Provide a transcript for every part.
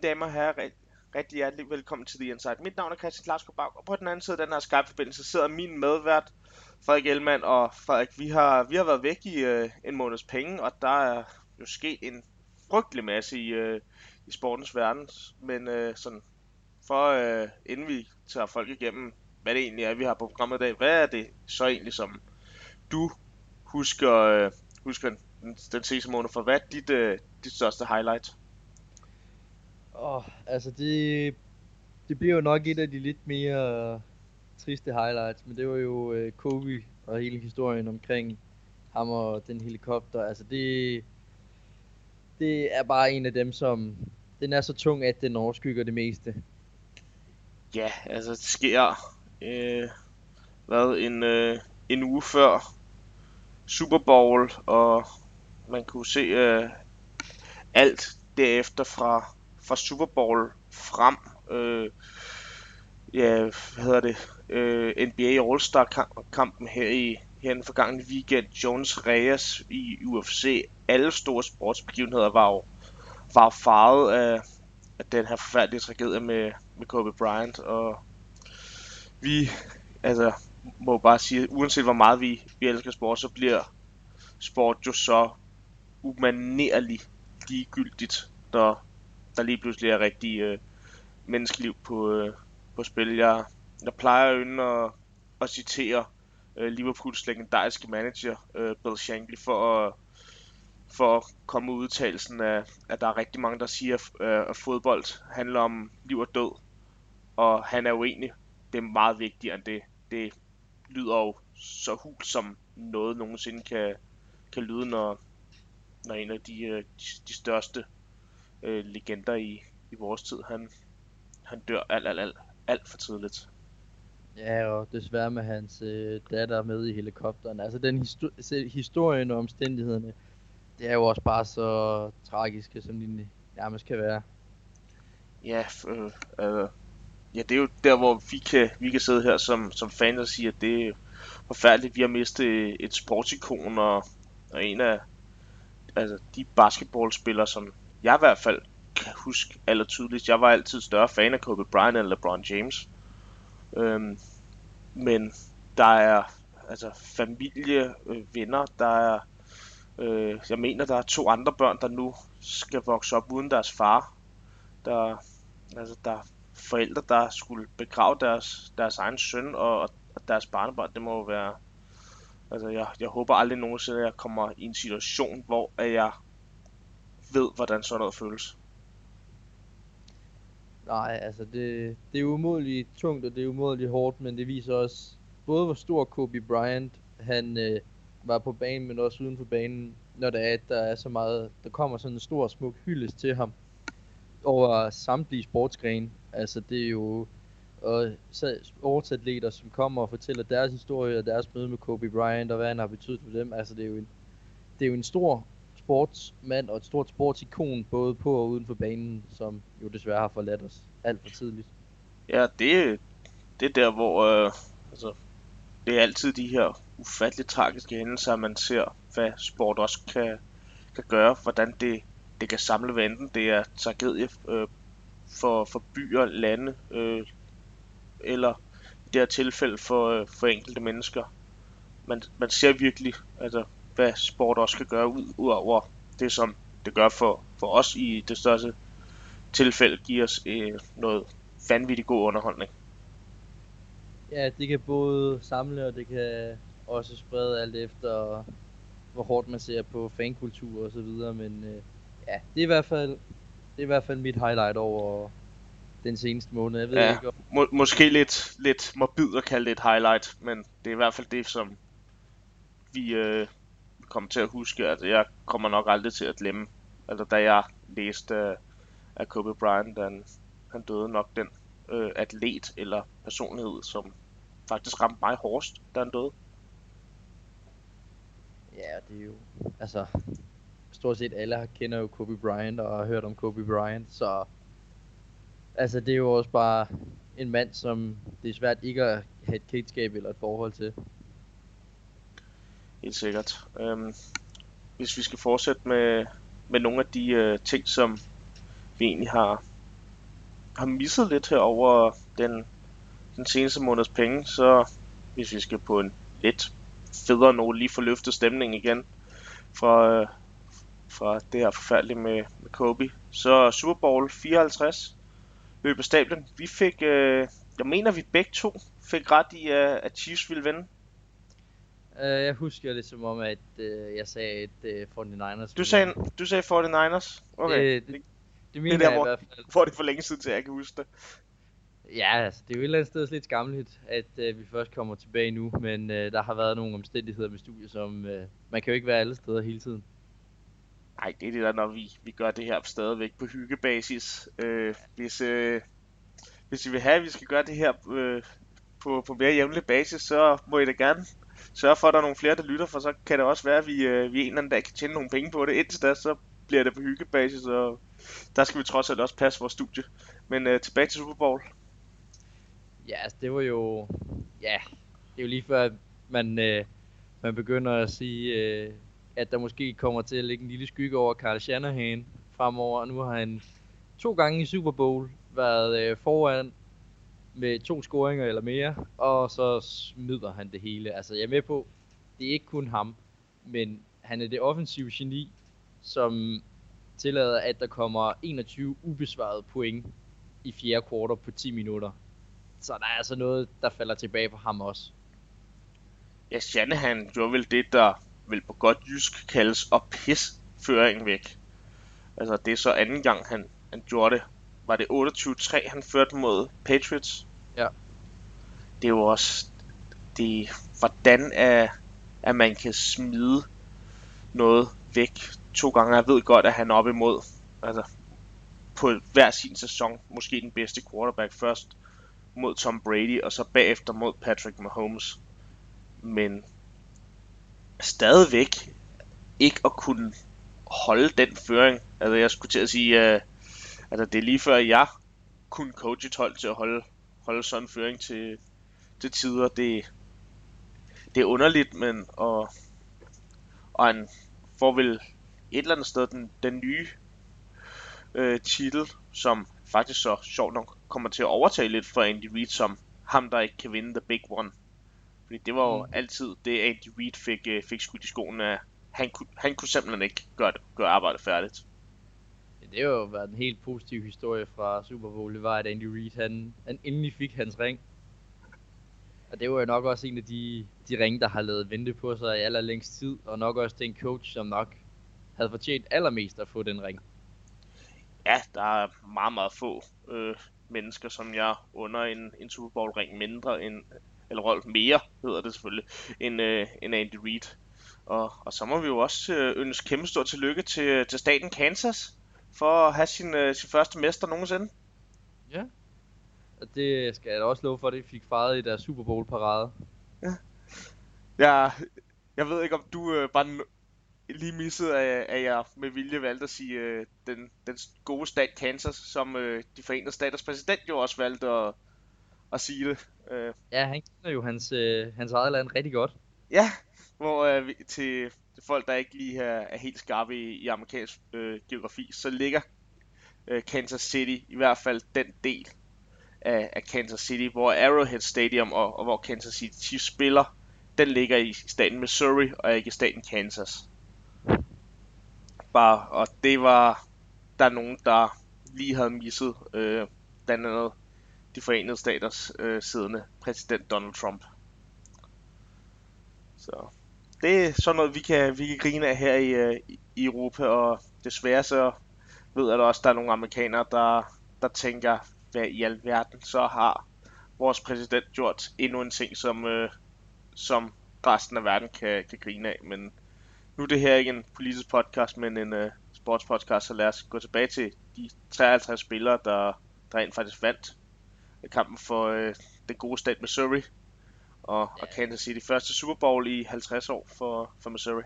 Mine damer og herrer, rigtig hjertelig velkommen til The Inside. Mit navn er Christian Klarskov Bag, og på den anden side af den her Skype-forbindelse sidder min medvært, Frederik Ellemann. Og Frederik, vi har, vi har været væk i øh, en måneds penge, og der er jo sket en frygtelig masse i, øh, i sportens verden. Men øh, sådan, for øh, inden vi tager folk igennem, hvad det egentlig er, vi har på programmet i dag, hvad er det så egentlig, som du husker, øh, husker den, den sidste måned for? Hvad er dit, øh, dit største highlight? Åh, oh, altså det, det bliver jo nok et af de lidt mere uh, triste highlights, men det var jo uh, Kobe og hele historien omkring ham og den helikopter. Altså det, det er bare en af dem, som den er så tung, at den overskygger det meste. Ja, altså det sker øh, hvad, en, øh, en uge før Super Bowl, og man kunne se øh, alt derefter fra fra Super Bowl frem. Øh, ja, hvad hedder det? Øh, NBA All-Star kampen her i her den forgangne weekend. Jones Reyes i UFC. Alle store sportsbegivenheder var jo var farvet af, af den her forfærdelige tragedie med, med Kobe Bryant. Og vi, altså, må bare sige, uanset hvor meget vi, vi elsker sport, så bliver sport jo så umanerligt ligegyldigt, når der lige pludselig er rigtig øh, menneskeliv på, øh, på spil. Jeg, jeg plejer jo at, at citere øh, Liverpools legendariske manager, øh, Bill Shankly, for at, for at komme ud udtalelsen af, at der er rigtig mange, der siger, øh, at fodbold handler om liv og død. Og han er uenig. Det er meget vigtigere end det. Det lyder jo så hul som noget nogensinde kan, kan lyde, når, når en af de, øh, de, de største øh, legender i, i vores tid, han, han dør alt, alt, alt, alt for tidligt. Ja, og desværre med hans øh, datter med i helikopteren. Altså den histor- historien og omstændighederne, det er jo også bare så tragiske, som de nærmest kan være. Ja, øh, øh, ja, det er jo der, hvor vi kan, vi kan sidde her som, som fans og sige, at det er forfærdeligt, vi har mistet et sportsikon og, og en af altså, de basketballspillere, som jeg i hvert fald kan huske aller tydeligt. Jeg var altid større fan af Kobe Bryant end LeBron James. Øhm, men der er altså familie, øh, venner, der er øh, jeg mener der er to andre børn der nu skal vokse op uden deres far. Der altså der er forældre der skulle begrave deres deres egen søn og, og deres barnebarn. Det må jo være altså jeg, jeg håber aldrig nogensinde at jeg kommer i en situation hvor at jeg ved, hvordan sådan noget føles. Nej, altså det, det er umådeligt tungt, og det er umådeligt hårdt, men det viser også både, hvor stor Kobe Bryant han øh, var på banen, men også uden for banen, når der er, der er så meget, der kommer sådan en stor, smuk hyldest til ham over samtlige sportsgrene. Altså det er jo og sportsatleter, som kommer og fortæller deres historie og deres møde med Kobe Bryant og hvad han har betydet for dem. Altså det er jo en, det er jo en stor sportsmand og et stort sportsikon, både på og uden for banen, som jo desværre har forladt os alt for tidligt. Ja, det, det er der, hvor øh, altså, det er altid de her ufatteligt tragiske hændelser, man ser, hvad sport også kan, kan gøre, hvordan det, det kan samle, hvad enten det er tragedie øh, for, for byer, lande, øh, eller i det her tilfælde for, øh, for enkelte mennesker. Man, man ser virkelig, altså hvad sport også kan gøre ud, ud over det, som det gør for, for os i det største tilfælde, giver os øh, noget vanvittigt god underholdning. Ja, det kan både samle, og det kan også sprede alt efter, hvor hårdt man ser på fankultur og så videre, men øh, ja, det er i hvert fald det er i hvert fald mit highlight over den seneste måned. Jeg ved ja, ikke om... må, måske lidt, lidt morbid at kalde det et highlight, men det er i hvert fald det, som vi, øh, komme til at huske, at jeg kommer nok aldrig til at glemme, altså da jeg læste uh, Kobe Bryant, han, han døde nok den øh, atlet eller personlighed, som faktisk ramte mig hårdest, da han døde. Ja, det er jo, altså, stort set alle kender jo Kobe Bryant og har hørt om Kobe Bryant, så altså det er jo også bare en mand, som det er svært ikke at have et kendskab eller et forhold til. Helt sikkert. Øhm, hvis vi skal fortsætte med, med nogle af de øh, ting, som vi egentlig har, har misset lidt her over den, den seneste måneds penge, så hvis vi skal på en lidt federe note lige få løftet stemningen igen fra, øh, fra det her forfærdelige med, med Kobe. Så Super Bowl 54 løb af stablen. Vi fik, øh, jeg mener vi begge to fik ret i, uh, at Chiefs ville vinde. Uh, jeg husker det som om, at uh, jeg sagde, at uh, 49ers Du sagde, du sagde 49ers? Okay. Det, det, det mener det er der, jeg i hvor, hvert fald. hvor det for længe siden til, jeg kan huske det. Ja, altså, det er jo et eller andet sted lidt skamligt, at uh, vi først kommer tilbage nu, men uh, der har været nogle omstændigheder med studiet, som uh, man kan jo ikke være alle steder hele tiden. Nej, det er det der, når vi, vi gør det her stadigvæk på hyggebasis. Øh, hvis, øh, hvis I vil have, at vi skal gøre det her øh, på, på mere jævnlig basis, så må I da gerne sørge for, at der er nogle flere, der lytter, for så kan det også være, at vi, øh, vi en eller anden dag kan tjene nogle penge på det. Indtil da, så bliver det på hyggebasis, og der skal vi trods alt også passe vores studie. Men øh, tilbage til Super Bowl. Ja, altså, det var jo... Ja, det er jo lige før, at man, øh, man begynder at sige, øh, at der måske kommer til at ligge en lille skygge over Carl Shanahan fremover. Nu har han to gange i Super Bowl været øh, foran med to scoringer eller mere, og så smider han det hele. Altså, jeg er med på, det er ikke kun ham, men han er det offensive geni, som tillader, at der kommer 21 ubesvarede point i fjerde kvartal på 10 minutter. Så der er altså noget, der falder tilbage på ham også. Ja, Shanahan gjorde vel det, der vil på godt jysk kaldes at pisse føringen væk. Altså, det er så anden gang, han, han gjorde det. Var det 28-3, han førte mod Patriots? Ja. Det er jo også... Det, hvordan er, at man kan smide noget væk to gange. Jeg ved godt, at han er op imod, altså på hver sin sæson, måske den bedste quarterback først mod Tom Brady, og så bagefter mod Patrick Mahomes. Men stadigvæk ikke at kunne holde den føring. Altså jeg skulle til at sige, uh, altså det er lige før jeg kunne coache et hold til at holde, holde sådan en føring til, til tider. Det, det er underligt, men og, og han får vel et eller andet sted den, den nye øh, titel, som faktisk så sjovt nok kommer til at overtage lidt fra Andy Reid som ham, der ikke kan vinde the big one. Fordi det var jo mm. altid det, Andy Reid fik, øh, fik skudt i skoene af. Han kunne, han kunne simpelthen ikke gøre, gøre arbejdet færdigt. Det har jo været en helt positiv historie fra Super Bowl. Det var, at Andy Reid, han, han endelig fik hans ring. Og det var jo nok også en af de, de ringe, der har lavet vente på sig i allerlængst tid. Og nok også den coach, som nok havde fortjent allermest at få den ring. Ja, der er meget, meget få øh, mennesker, som jeg under en, en Super Bowl ring mindre end, eller Rolf mere hedder det selvfølgelig, end, øh, end Andy Reid. Og, og så må vi jo også øh, ønske kæmpe stort tillykke til, til staten Kansas for at have sin, øh, sin første mester nogensinde. Ja, og det skal jeg da også love for, at de fik fejret i deres Super Bowl parade. Ja. Jeg, jeg ved ikke, om du øh, bare lige misset, at, at jeg med vilje valgte at sige øh, den, den gode stat Kansas, som øh, de forenede staters præsident jo også valgte at, at sige det. Øh. Ja, han kender jo hans, øh, hans eget land rigtig godt. Ja, hvor øh, til folk, der ikke lige er, er helt skarpe i, i amerikansk øh, geografi, så ligger øh, Kansas City i hvert fald den del af, af Kansas City, hvor Arrowhead Stadium og, og hvor Kansas City Chiefs spiller, den ligger i staten Missouri og ikke i staten Kansas. Bare, og det var der er nogen, der lige havde misset, øh, blandt andet de forenede staters øh, siddende præsident Donald Trump. Så det er sådan noget, vi kan, vi kan grine af her i, øh, i Europa, og desværre så ved jeg også, at der er nogle amerikanere, der, der tænker, hvad i alverden så har vores præsident gjort endnu en ting, som, øh, som resten af verden kan, kan grine af, men nu er det her ikke en politisk podcast, men en øh, sportspodcast, så lad os gå tilbage til de 53 spillere, der, der rent faktisk vandt kampen for øh, den gode stat Missouri og, og Kansas City. Første Super Bowl i 50 år for, for Missouri.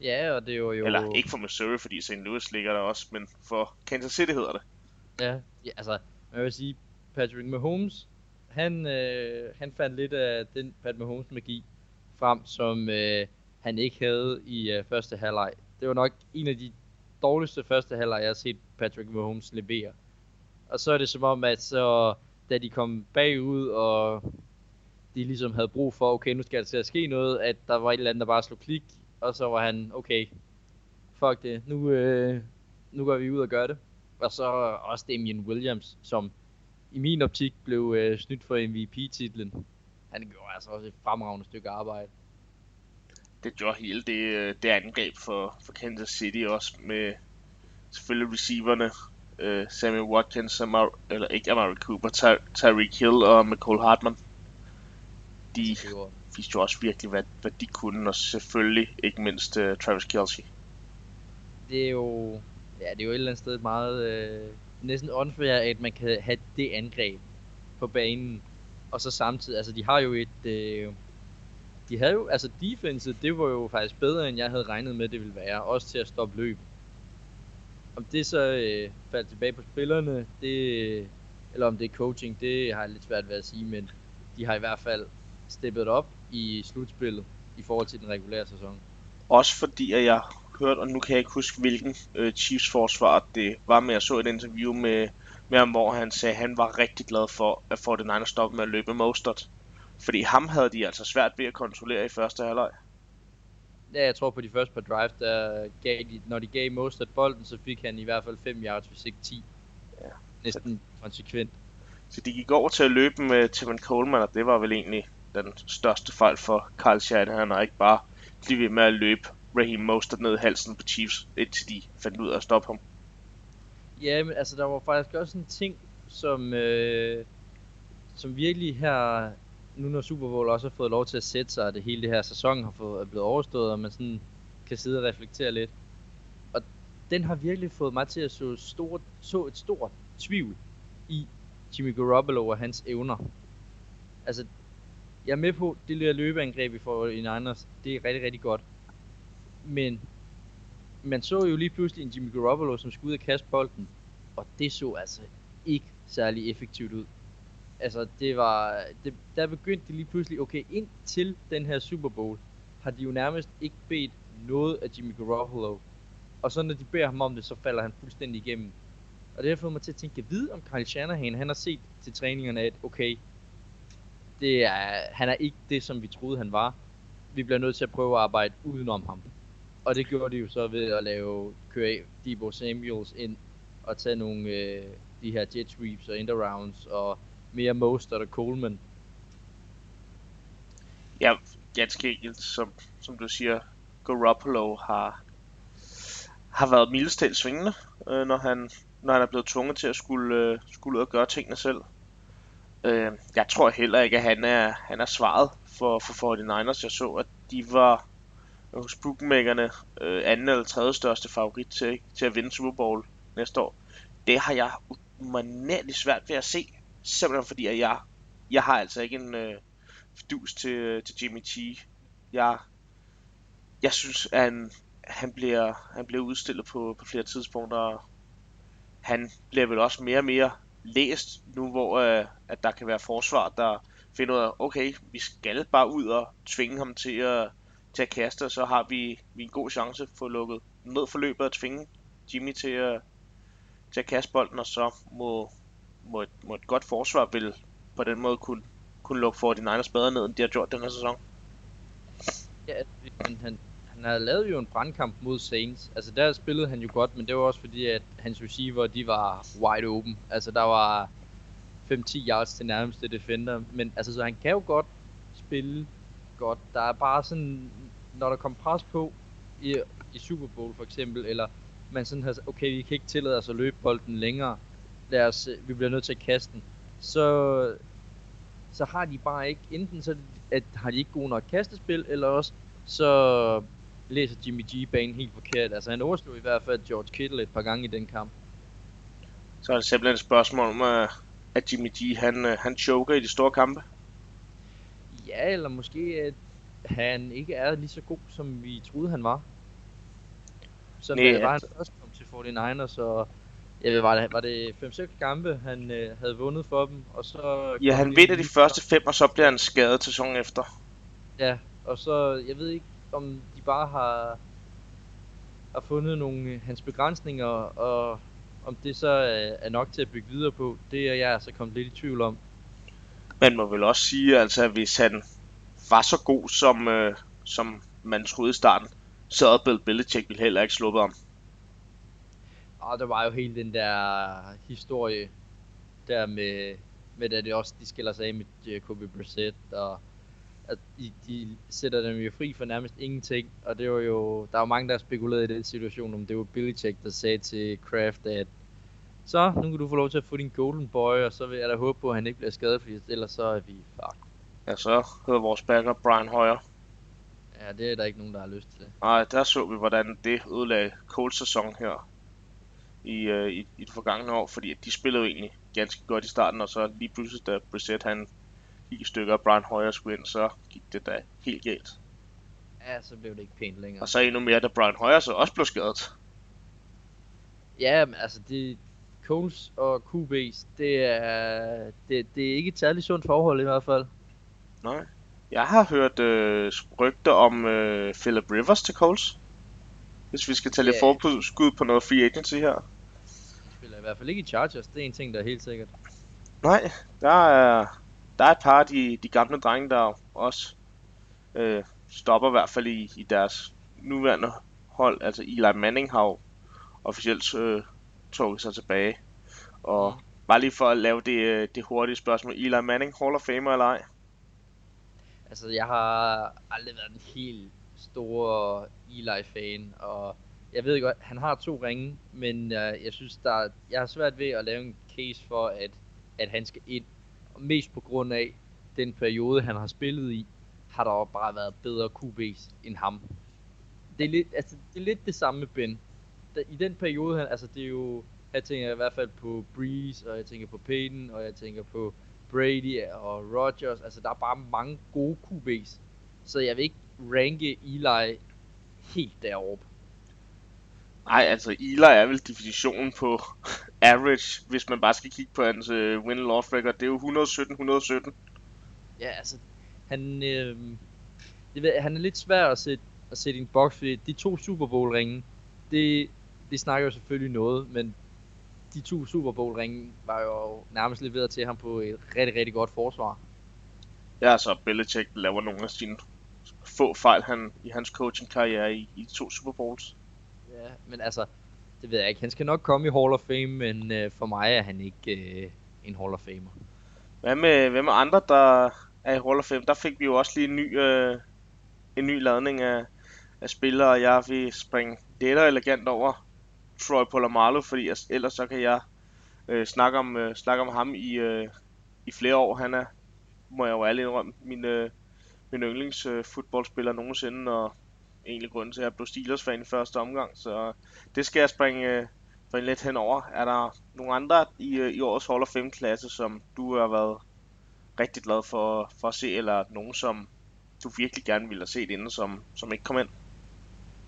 Ja, og det var jo... Eller ikke for Missouri, fordi St. Louis ligger der også, men for Kansas City hedder det. Ja, ja altså, man vil sige, Patrick Mahomes, han, øh, han fandt lidt af den Pat Mahomes magi frem, som øh, han ikke havde i øh, første halvleg. Det var nok en af de dårligste første halvleg, jeg har set Patrick Mahomes levere. Og så er det som om, at så, da de kom bagud, og de ligesom havde brug for, okay, nu skal der til at ske noget, at der var et eller andet, der bare slog klik, og så var han, okay, fuck det, nu, øh, nu går vi ud og gør det. Og så også Damien Williams, som i min optik blev øh, snydt for MVP-titlen. Han gjorde altså også et fremragende stykke arbejde. Det gjorde hele det, øh, det angreb for, for Kansas City også med selvfølgelig receiverne, øh, Samuel Watkins, Amar, eller ikke Amari Cooper, Ty- Tyreek Hill og McCall Hartman. De viste jo også virkelig, hvad, hvad de kunne, og selvfølgelig ikke mindst uh, Travis Kelsey. Det er jo, ja, det er jo et eller andet sted meget, øh, næsten unfair, at man kan have det angreb på banen, og så samtidig, altså de har jo et, øh, de havde jo, altså defense, det var jo faktisk bedre, end jeg havde regnet med, det ville være, også til at stoppe løb. Om det så øh, faldt tilbage på spillerne, det, eller om det er coaching, det har jeg lidt svært ved at sige, men de har i hvert fald steppet op i slutspillet i forhold til den regulære sæson. Også fordi at jeg hørt, og nu kan jeg ikke huske hvilken øh, Chiefs forsvar det var, men jeg så et interview med, med ham, hvor han sagde, at han var rigtig glad for, at 49ers stoppe med at løbe Mostert. Fordi ham havde de altså svært ved at kontrollere i første halvleg. Ja, jeg tror på de første par drives, der gav de, når de gav Mostert bolden, så fik han i hvert fald 5 yards, hvis ikke 10. Ja. Næsten konsekvent. Så de gik over til at løbe med Tevin Coleman, og det var vel egentlig den største fejl for Carl Shanahan, og ikke bare blive ved med at løbe Raheem Mostert ned i halsen på Chiefs, indtil de fandt ud af at stoppe ham. Ja, men altså der var faktisk også en ting, som, øh, som virkelig her, nu når Super Bowl også har fået lov til at sætte sig, og det hele det her sæson har fået, er blevet overstået, og man sådan kan sidde og reflektere lidt. Og den har virkelig fået mig til at så, stort, så et stort tvivl i Jimmy Garoppolo og hans evner. Altså, jeg er med på, det der løbeangreb i får i Niners, det er rigtig, rigtig godt. Men man så jo lige pludselig en Jimmy Garoppolo, som skulle ud og kaste bolden, og det så altså ikke særlig effektivt ud. Altså, det var, det, der begyndte de lige pludselig, okay, ind til den her Super Bowl, har de jo nærmest ikke bedt noget af Jimmy Garoppolo. Og så når de beder ham om det, så falder han fuldstændig igennem. Og det har fået mig til at tænke, vide om Kyle Shanahan, han har set til træningerne, at okay, det er, han er ikke det, som vi troede, han var. Vi bliver nødt til at prøve at arbejde udenom ham. Og det gjorde de jo så ved at lave, køre Debo Samuels ind og tage nogle øh, de her jet sweeps og end rounds og mere Mostert og Coleman. Ja, ganske enkelt, som, som du siger, Garoppolo har, har været mildestalt svingende, øh, når, han, når han er blevet tvunget til at skulle, øh, skulle ud og gøre tingene selv. Øh, jeg tror heller ikke, at han er, han er svaret for, for 49ers. Jeg så, at de var hos bookmakerne øh, anden eller tredje største favorit til, til at vinde Super Bowl næste år. Det har jeg umanerligt svært ved at se, simpelthen fordi at jeg, jeg har altså ikke en øh, fidus til, til Jimmy T. Jeg, jeg synes, at han, han, bliver, han bliver udstillet på, på flere tidspunkter. Han bliver vel også mere og mere læst nu, hvor øh, at der kan være forsvar, der finder ud af, okay, vi skal bare ud og tvinge ham til at, til at kaste, og så har vi, vi en god chance for at lukket ned for løbet og tvinge Jimmy til at, til at kaste bolden, og så må, må, et, må et godt forsvar vil på den måde kunne, kunne lukke for de Niners bedre ned, end de har gjort den her sæson. Ja, han, han, han havde lavet jo en brandkamp mod Saints. Altså der spillede han jo godt, men det var også fordi, at hans receiver, de var wide open. Altså der var 5-10 yards til nærmeste defender. Men altså, så han kan jo godt spille godt. Der er bare sådan, når der kommer pres på i, i Super Bowl for eksempel, eller man sådan har okay, vi kan ikke tillade os at løbe bolden længere. Lad os, øh, vi bliver nødt til at kaste den. Så, så har de bare ikke, enten så at, har de ikke god nok kastespil, eller også så læser Jimmy G banen helt forkert. Altså han overslog i hvert fald George Kittle et par gange i den kamp. Så er det simpelthen et spørgsmål om, at Jimmy G han, øh, han choker i de store kampe? Ja, eller måske at han ikke er lige så god, som vi troede han var. Så Nej, det var han først kom til 49ers, og jeg ved, var det, var det 5-6 kampe, han øh, havde vundet for dem, og så... Ja, han vinder de første fem, og så bliver han skadet til sæsonen efter. Ja, og så, jeg ved ikke, om de bare har, har fundet nogle hans begrænsninger, og Om det så er, er nok til at bygge videre på, det er jeg altså kommet lidt i tvivl om. Man må vel også sige, altså, at hvis han var så god, som, øh, som man troede i starten, så havde Bill Belichick ville heller ikke sluppet ham. Og der var jo hele den der historie der med, med at det også, de skiller sig af med Jacoby Brissett, og at de, de sætter dem jo fri for nærmest ingenting, og det var jo, der var mange, der spekulerede i den situation, om det var Belichick, der sagde til Kraft, at så, nu kan du få lov til at få din golden boy, og så vil jeg da håbe på, at han ikke bliver skadet, fordi ellers så er vi fuck. Ja, så hedder vores backer Brian Hoyer. Ja, det er der ikke nogen, der har lyst til. Nej, der så vi, hvordan det ødelagde Colts sæson her i, øh, i, i det forgangne år, fordi de spillede jo egentlig ganske godt i starten, og så lige pludselig, da Brissett han i stykker, og Brian Hoyer skulle ind, så gik det da helt galt. Ja, så blev det ikke pænt længere. Og så endnu mere, da Brian Hoyer så også blev skadet. Ja, men altså, det, Coles og QB's, det er, det, det er ikke et særligt sundt forhold i hvert fald. Nej. Jeg har hørt øh, rygter om øh, Philip Rivers til Coles. Hvis vi skal tage lidt Ja. forskud på noget free agency her. De spiller i hvert fald ikke i Chargers, det er en ting, der er helt sikkert. Nej, der er, der er et par af de, de gamle drenge, der også øh, stopper i hvert fald i, i deres nuværende hold. Altså Eli Manning har jo officielt øh, trukket sig tilbage. Og Mm. bare lige for at lave det, øh, det hurtige spørgsmål. Eli Manning, Hall of Famer eller ej? Altså, jeg har aldrig været en helt stor Eli-fan, og jeg ved godt, han har to ringe, men øh, jeg synes, der, jeg har svært ved at lave en case for, at, at han skal ind. Mest på grund af den periode, han har spillet i, har der jo bare været bedre QB's end ham. Det er lidt, altså, det, er lidt det samme med Ben. Da, I den periode, han, altså det er jo, jeg tænker i hvert fald på Breeze, og jeg tænker på Peyton, og jeg tænker på Brady og Rodgers. Altså, der er bare mange gode QB's. Så jeg vil ikke ranke Eli helt deroppe. Nej, altså Eli er vel definitionen på average, hvis man bare skal kigge på hans øh, win loss record. Det er jo 117-117. Ja, altså, han, øh, det ved, han er lidt svær at sætte, at sætte i en boks, fordi de to Super Bowl ringe, det, det snakker jo selvfølgelig noget, men de to Super Bowl ringe var jo nærmest leveret til ham på et rigtig, rigtig godt forsvar. Ja, så Belichick laver nogle af sine få fejl han, i hans coaching-karriere i, i to Super Bowls. Ja, men altså, det ved jeg ikke. Han skal nok komme i Hall of Fame, men øh, for mig er han ikke øh, en Hall of Famer. Hvad med, hvad med andre, der er i Hall of Fame? Der fik vi jo også lige en ny, øh, en ny ladning af, af spillere, og jeg vil springe det elegant over Troy Polamalu, fordi ellers så kan jeg øh, snakke, om, øh, snakke om ham i, øh, i flere år. Han er, må jeg jo ærligt indrømme, min, øh, min yndlingsfodboldspiller øh, nogensinde, og egentlig grunden til, at jeg blev Steelers-fan i første omgang, så det skal jeg springe, for springe lidt henover. Er der nogle andre i, øh, i årets Hall of Fame-klasse, som du har været rigtig glad for, for at se, eller nogen, som du virkelig gerne ville have set inden, som, som ikke kom ind?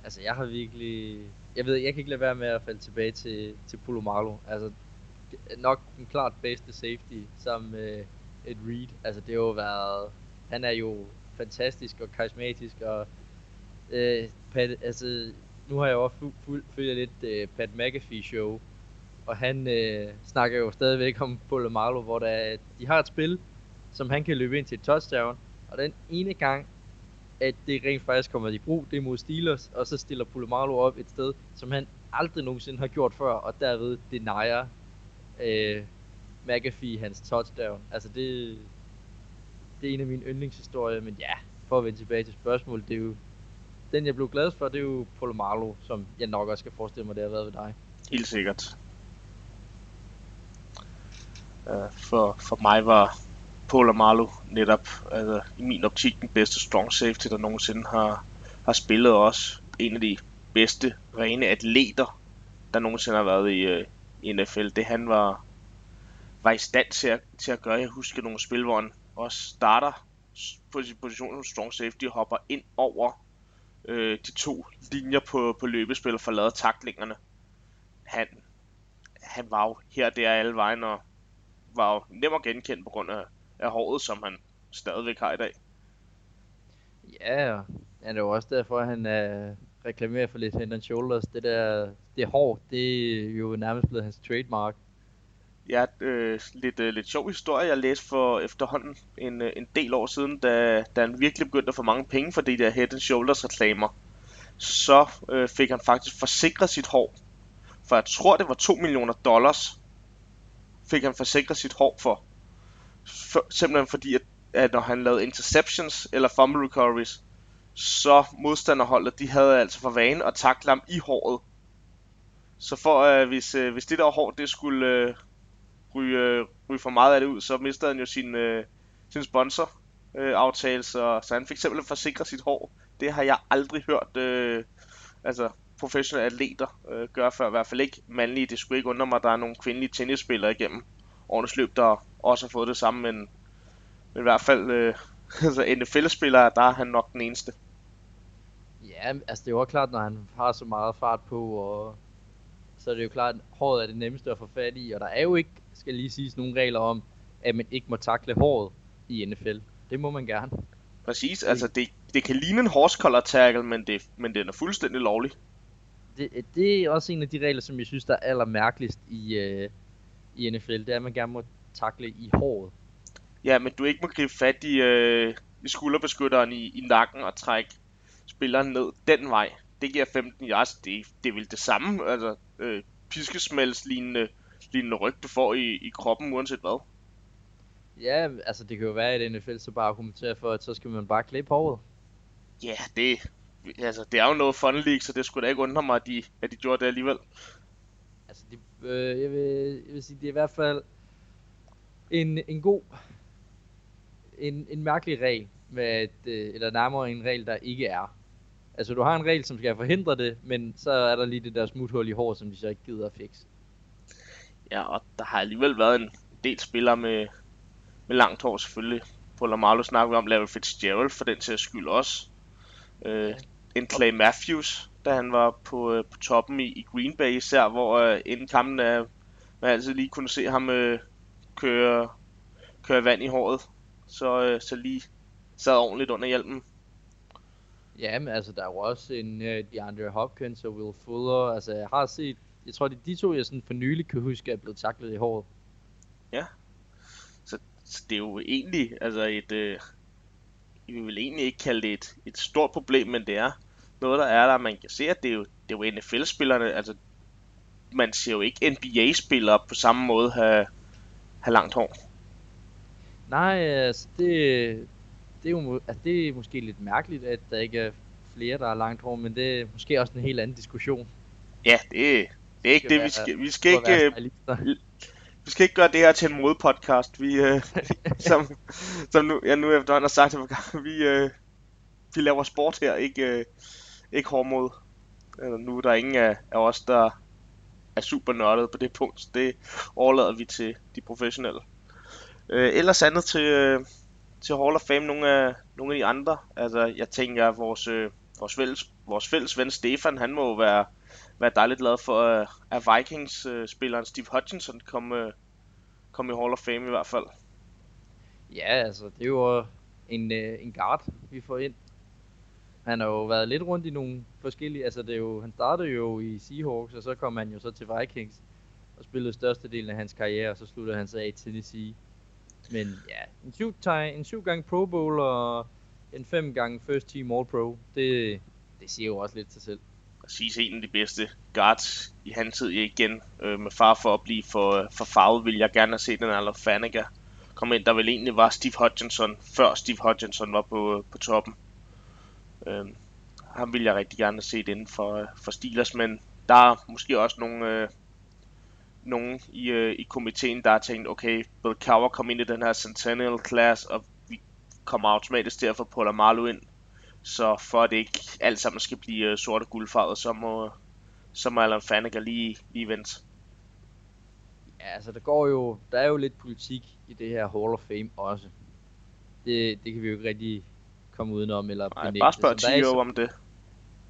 Altså, jeg har virkelig... Jeg ved, jeg kan ikke lade være med at falde tilbage til, til Polomalo. Altså, nok den klart bedste safety sammen med et Reed. Altså, det har jo været... Han er jo fantastisk og karismatisk, og... Øh, Pat, altså, nu har jeg jo også fu- fu- følger lidt øh, Pat McAfee show, og han øh, snakker jo stadigvæk om Polomalo, hvor der, de har et spil, som han kan løbe ind til et touchdown, og den ene gang, at det rent faktisk kommer i brug, det er mod Steelers, og så stiller Polamalu op et sted, som han aldrig nogensinde har gjort før, og derved denier øh, McAfee hans touchdown. Altså det, det er en af mine yndlingshistorier, men ja, for at vende tilbage til spørgsmålet, det er jo, den jeg blev glad for, det er jo Polamalu, som jeg nok også skal forestille mig, det har været ved dig. Helt sikkert. Uh, for, for mig var Polamalu netop altså, i min optik den bedste strong safety, der nogensinde har, har spillet også en af de bedste rene atleter, der nogensinde har været i, uh, i NFL. Det han var, var i stand til at, til at gøre. Jeg husker nogle spil, hvor han også starter på sin position som strong safety og hopper ind over øh, de to linjer på, på løbespil og får lavet taklingerne. Han, han var jo her og der alle vejen og var jo nem at genkende på grund af, af håret, som han stadigvæk har i dag. Ja, og det er jo også derfor, at han øh, reklamerer for lidt Head and Shoulders. Det der, det hår, det er jo nærmest blevet hans trademark. Ja, øh, lidt, øh, lidt sjov historie, jeg læste for efterhånden en, øh, en del år siden, da, da han virkelig begyndte at få mange penge for de der Head and Shoulders reklamer. Så øh, fik han faktisk forsikret sit hår. For jeg tror, det var 2 millioner dollars, fik han forsikret sit hår for. for simpelthen fordi, at, at når han lavede interceptions eller fumble recoveries, så modstanderholdet, de havde altså for vane at takle ham i håret. Så for, øh, hvis, øh, hvis det der hår, det skulle øh, ryge, ryge for meget af det ud, så mister han jo sin, øh, sin sponsor øh, aftale, så, så han fik simpelthen forsikret sit hår. Det har jeg aldrig hørt øh, altså, professionelle atleter øh, gøre før, i hvert fald ikke mandlige. Det skulle ikke undre mig, at der er nogle kvindelige tennisspillere igennem årenes løb, der også har fået det samme, men, men i hvert fald øh, altså NFL-spillere, der er han nok den eneste. Ja, altså det er jo også klart, når han har så meget fart på, og så er det jo klart, at håret er det nemmeste at få fat i, og der er jo ikke, skal lige sige, nogle regler om, at man ikke må takle håret i NFL. Det må man gerne. Præcis, altså det, det kan ligne en horse collar tackle, men, det, men den er fuldstændig lovlig. Det, det er også en af de regler, som jeg synes, der er allermærkeligst i, uh, i NFL. Det er, at man gerne må takle i håret. Ja, men du ikke må gribe fat i, øh, i skulderbeskytteren i, i nakken og trække spilleren ned den vej. Det giver 15 yards. Det, det er vel det samme, altså øh, piskesmælds lignende, ryg, du får i, i kroppen, uanset hvad. Ja, altså det kan jo være, at NFL så bare argumenterer for, at så skal man bare klippe håret. Ja, det, altså, det er jo noget fun league, så det skulle da ikke undre mig, at de, at de gjorde det alligevel. Altså, det, øh, jeg, vil, jeg vil sige, det er i hvert fald en, en god, en, en mærkelig regel, med at, øh, eller nærmere en regel, der ikke er. Altså, du har en regel, som skal forhindre det, men så er der lige det der smuthul i hår, som de så ikke gider at fikse. Ja, og der har alligevel været en del spillere med, med langt hår selvfølgelig. På Lamarlo snakker vi om Larry Fitzgerald for den til skyld også. Øh, en Clay Matthews, da han var på, øh, på toppen i, i Green Bay især, hvor øh, inden kampen øh, man altid lige kunne se ham øh, køre, køre vand i håret. Så, øh, så lige sad ordentligt under hjelmen. Ja, men altså, der er jo også en uh, DeAndre Hopkins og Will Fuller. Altså, jeg har set, jeg tror, det er de to, jeg sådan for nylig kan huske, er blevet taklet i håret. Ja. Så, så det er jo egentlig, altså et, øh, vi vil egentlig ikke kalde det et, et stort problem, men det er noget, der er der. Man kan se, at det er jo, det er jo NFL-spillerne, altså man ser jo ikke NBA-spillere på samme måde have, have langt hår. Nej, altså det, det, er jo, altså, det er måske lidt mærkeligt, at der ikke er flere, der har langt hår, men det er måske også en helt anden diskussion. Ja, det, det er ikke det, vi skal, vi skal ikke, vi skal ikke gøre det her til en modepodcast. Vi, øh, som, som nu, jeg nu efterhånden har sagt det vi, øh, vi laver sport her, ikke, øh, ikke hårdmod. Eller nu er der ingen af, af os, der er super nørdet på det punkt. Det overlader vi til de professionelle. Øh, ellers andet til, øh, til Hall of Fame, nogle af, nogle af de andre. Altså, jeg tænker, at vores, øh, vores, fælles, vores fælles ven Stefan, han må være, være dejligt glad for, øh, at Vikings-spilleren Steve Hutchinson kom, øh, kom i Hall of Fame i hvert fald. Ja, altså, det er jo øh, en, en guard, vi får ind. Han har jo været lidt rundt i nogle forskellige, altså det er jo, han startede jo i Seahawks, og så kom han jo så til Vikings, og spillede størstedelen af hans karriere, og så sluttede han sig af i Tennessee. Men ja, en syv, en syv gange Pro Bowl og en fem gange First Team All Pro, det, det siger jo også lidt til selv siges en af de bedste guards i hans tid igen. Øh, med far for at blive for, øh, for farvet, vil jeg gerne have set den aller Fanaga komme ind, der vel egentlig var Steve Hutchinson, før Steve Hutchinson var på, øh, på toppen. Øh, ham vil jeg rigtig gerne have set inden for, øh, for Steelers, men der er måske også nogle, øh, nogen i, øh, i komiteen, der har tænkt, okay, Bill Cowher kom ind i den her Centennial Class, og vi kommer automatisk til at få Paul Amalu ind. Så for at det ikke alt sammen skal blive øh, sort og guldfarvet, så må, så må Alan Faneca lige, lige vente. Ja, altså der går jo, der er jo lidt politik i det her Hall of Fame også. Det, det kan vi jo ikke rigtig komme udenom eller Nej, bare spørg Tio om det.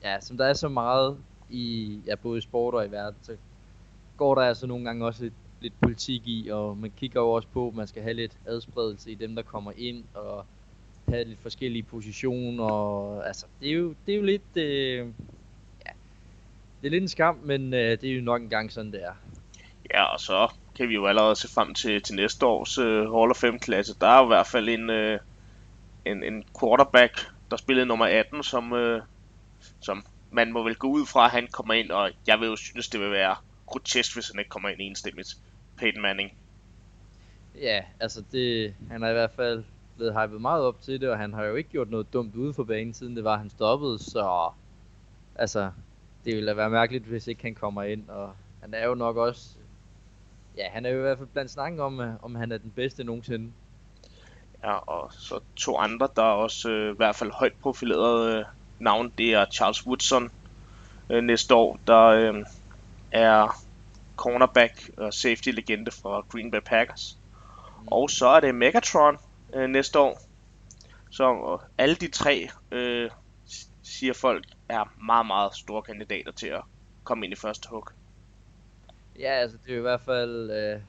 Ja, som der er så meget i ja, både i sport og i verden, så går der altså nogle gange også lidt, lidt politik i, og man kigger jo også på, at man skal have lidt adspredelse i dem, der kommer ind, og have lidt forskellige positioner, og altså, det er jo, det er jo lidt, øh, det er lidt en skam, men øh, det er jo nok engang sådan, det er. Ja, og så kan vi jo allerede se frem til, til næste års øh, Hall of Fame-klasse. Der er i hvert fald en, øh, en, en quarterback, der spillede nummer 18, som, øh, som man må vel gå ud fra, at han kommer ind, og jeg vil jo synes, det vil være grotesk, hvis han ikke kommer ind enstemmigt. Peyton Manning. Ja, altså det, han har i hvert fald blevet hypet meget op til det, og han har jo ikke gjort noget dumt ude for banen, siden det var, han stoppede, så altså, det ville da være mærkeligt, hvis ikke han kommer ind, og han er jo nok også, ja, han er jo i hvert fald blandt snakken om, om han er den bedste nogensinde. Ja, og så to andre, der er også øh, i hvert fald højt profileret øh, navn, det er Charles Woodson øh, næste år, der øh, er cornerback og safety legende fra Green Bay Packers. Mm. Og så er det Megatron øh, næste år. Så og alle de tre, øh, siger folk, er meget, meget store kandidater til at komme ind i første hug. Ja, altså det er i hvert fald øh,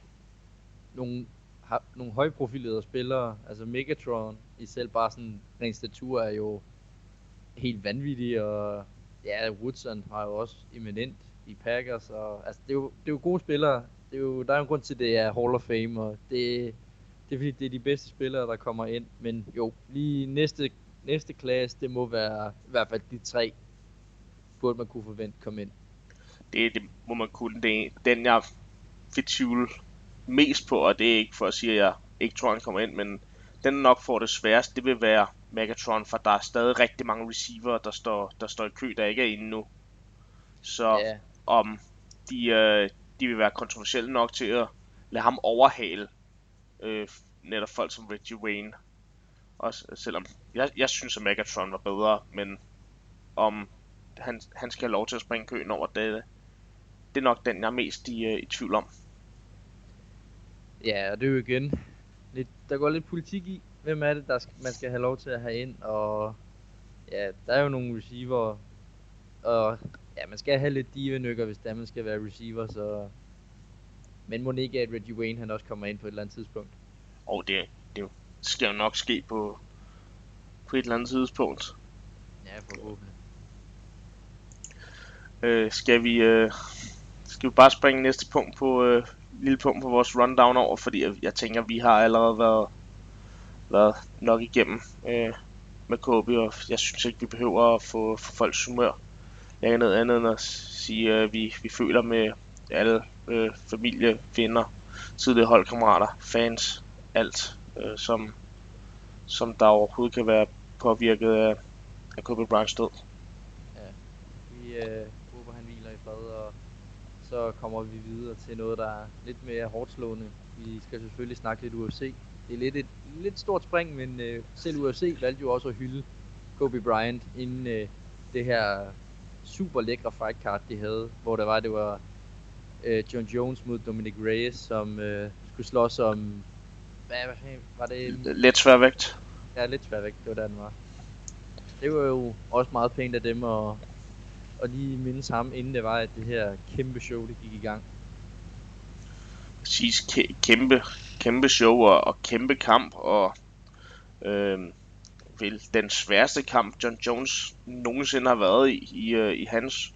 nogle, har, nogle højprofilerede spillere. Altså Megatron i selv bare sådan ren statur er jo helt vanvittig, og ja, Woodson har jo også eminent i Packers, og altså det er jo, det er jo gode spillere. Det er jo, der er jo en grund til, at det er Hall of Fame, og det, det er fordi, det er de bedste spillere, der kommer ind. Men jo, lige næste, næste klasse, det må være i hvert fald de tre, burde man kunne forvente komme ind. Det, det må man kunne. Det er den, jeg tvivle mest på, og det er ikke for at sige, at jeg ikke tror, han kommer ind, men den nok får det sværest, det vil være Megatron, for der er stadig rigtig mange receiver, der står, der står i kø, der ikke er inde nu. Så yeah. om de, øh, de vil være kontroversielle nok til at lade ham overhale øh, netop folk som Reggie Wayne. Også selvom jeg, jeg synes, at Megatron var bedre, men om han, han skal have lov til at springe køen over det, det er nok den, jeg er mest i, øh, i tvivl om. Ja, og det er jo igen lidt, der går lidt politik i, hvem er det, der skal, man skal have lov til at have ind, og ja, der er jo nogle receiver, og ja, man skal have lidt divenykker, hvis der man skal være receiver, så... Men må ikke, at Reggie Wayne han også kommer ind på et eller andet tidspunkt? Og det, det skal jo nok ske på, på et eller andet tidspunkt. Ja, forhåbentlig. Øh, skal vi... Øh, skal vi bare springe næste punkt på... Øh, lille punkt på vores rundown over, fordi jeg, jeg tænker, vi har allerede været, været nok igennem øh, med Kobe, og jeg synes ikke, vi behøver at få, få folks humør længere ned andet end at sige, at vi, vi føler med alle øh, familie, venner, tidligere holdkammerater, fans, alt, øh, som, som der overhovedet kan være påvirket af, af Kobe Bryants død. Ja, vi øh, håber, han hviler i fred, og så kommer vi videre til noget, der er lidt mere hårdt slående. Vi skal selvfølgelig snakke lidt UFC. Det er lidt et lidt stort spring, men øh, selv UFC valgte jo også at hylde Kobe Bryant inden øh, det her super lækre fight card, de havde, hvor der var, det var øh, John Jones mod Dominic Reyes, som øh, skulle slås om, hvad, hvad var det? Lidt sværvægt. Ja, lidt sværvægt, det var der, den var. Det var jo også meget pænt af dem at, at lige mindes ham, inden det var, at det her kæmpe show, det gik i gang. Præcis, kæmpe, kæmpe show og, og kæmpe kamp, og øh, vel den sværeste kamp, John Jones nogensinde har været i, i, øh, i hans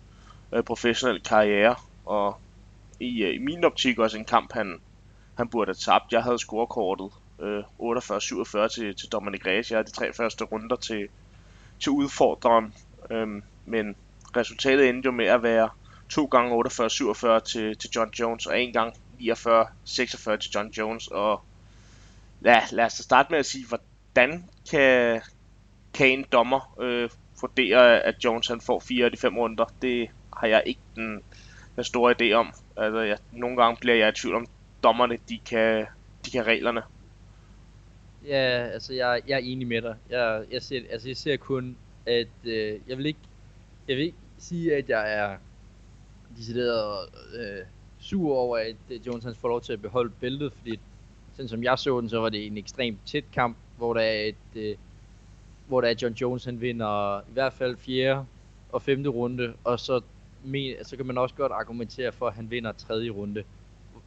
øh, professionelle karriere. Og i, øh, i min optik også en kamp, han, han burde have tabt. Jeg havde scorekortet øh, 48-47 til, til Dominic Reyes. Jeg havde de tre første runder til, til udfordreren. Øhm, men resultatet endte jo med at være to gange 48-47 til, til John Jones, og en gang 49-46 til John Jones. Og ja, lad os starte med at sige, hvordan kan, kan en dommer øh, vurdere, at Jones han får fire af de fem runder? Det har jeg ikke den, den store idé om. Altså, jeg, nogle gange bliver jeg i tvivl om, dommerne de kan, de kan reglerne. Ja, altså jeg, jeg er enig med dig. Jeg, jeg, ser, altså, jeg ser kun, at øh, jeg vil ikke jeg vil ikke sige, at jeg er decideret øh, sur over, at øh, Jones han får lov til at beholde bæltet, fordi sådan som jeg så den, så var det en ekstremt tæt kamp, hvor der er et, øh, hvor der er John Jones, han vinder i hvert fald fjerde og femte runde, og så, men, så kan man også godt argumentere for, at han vinder tredje runde.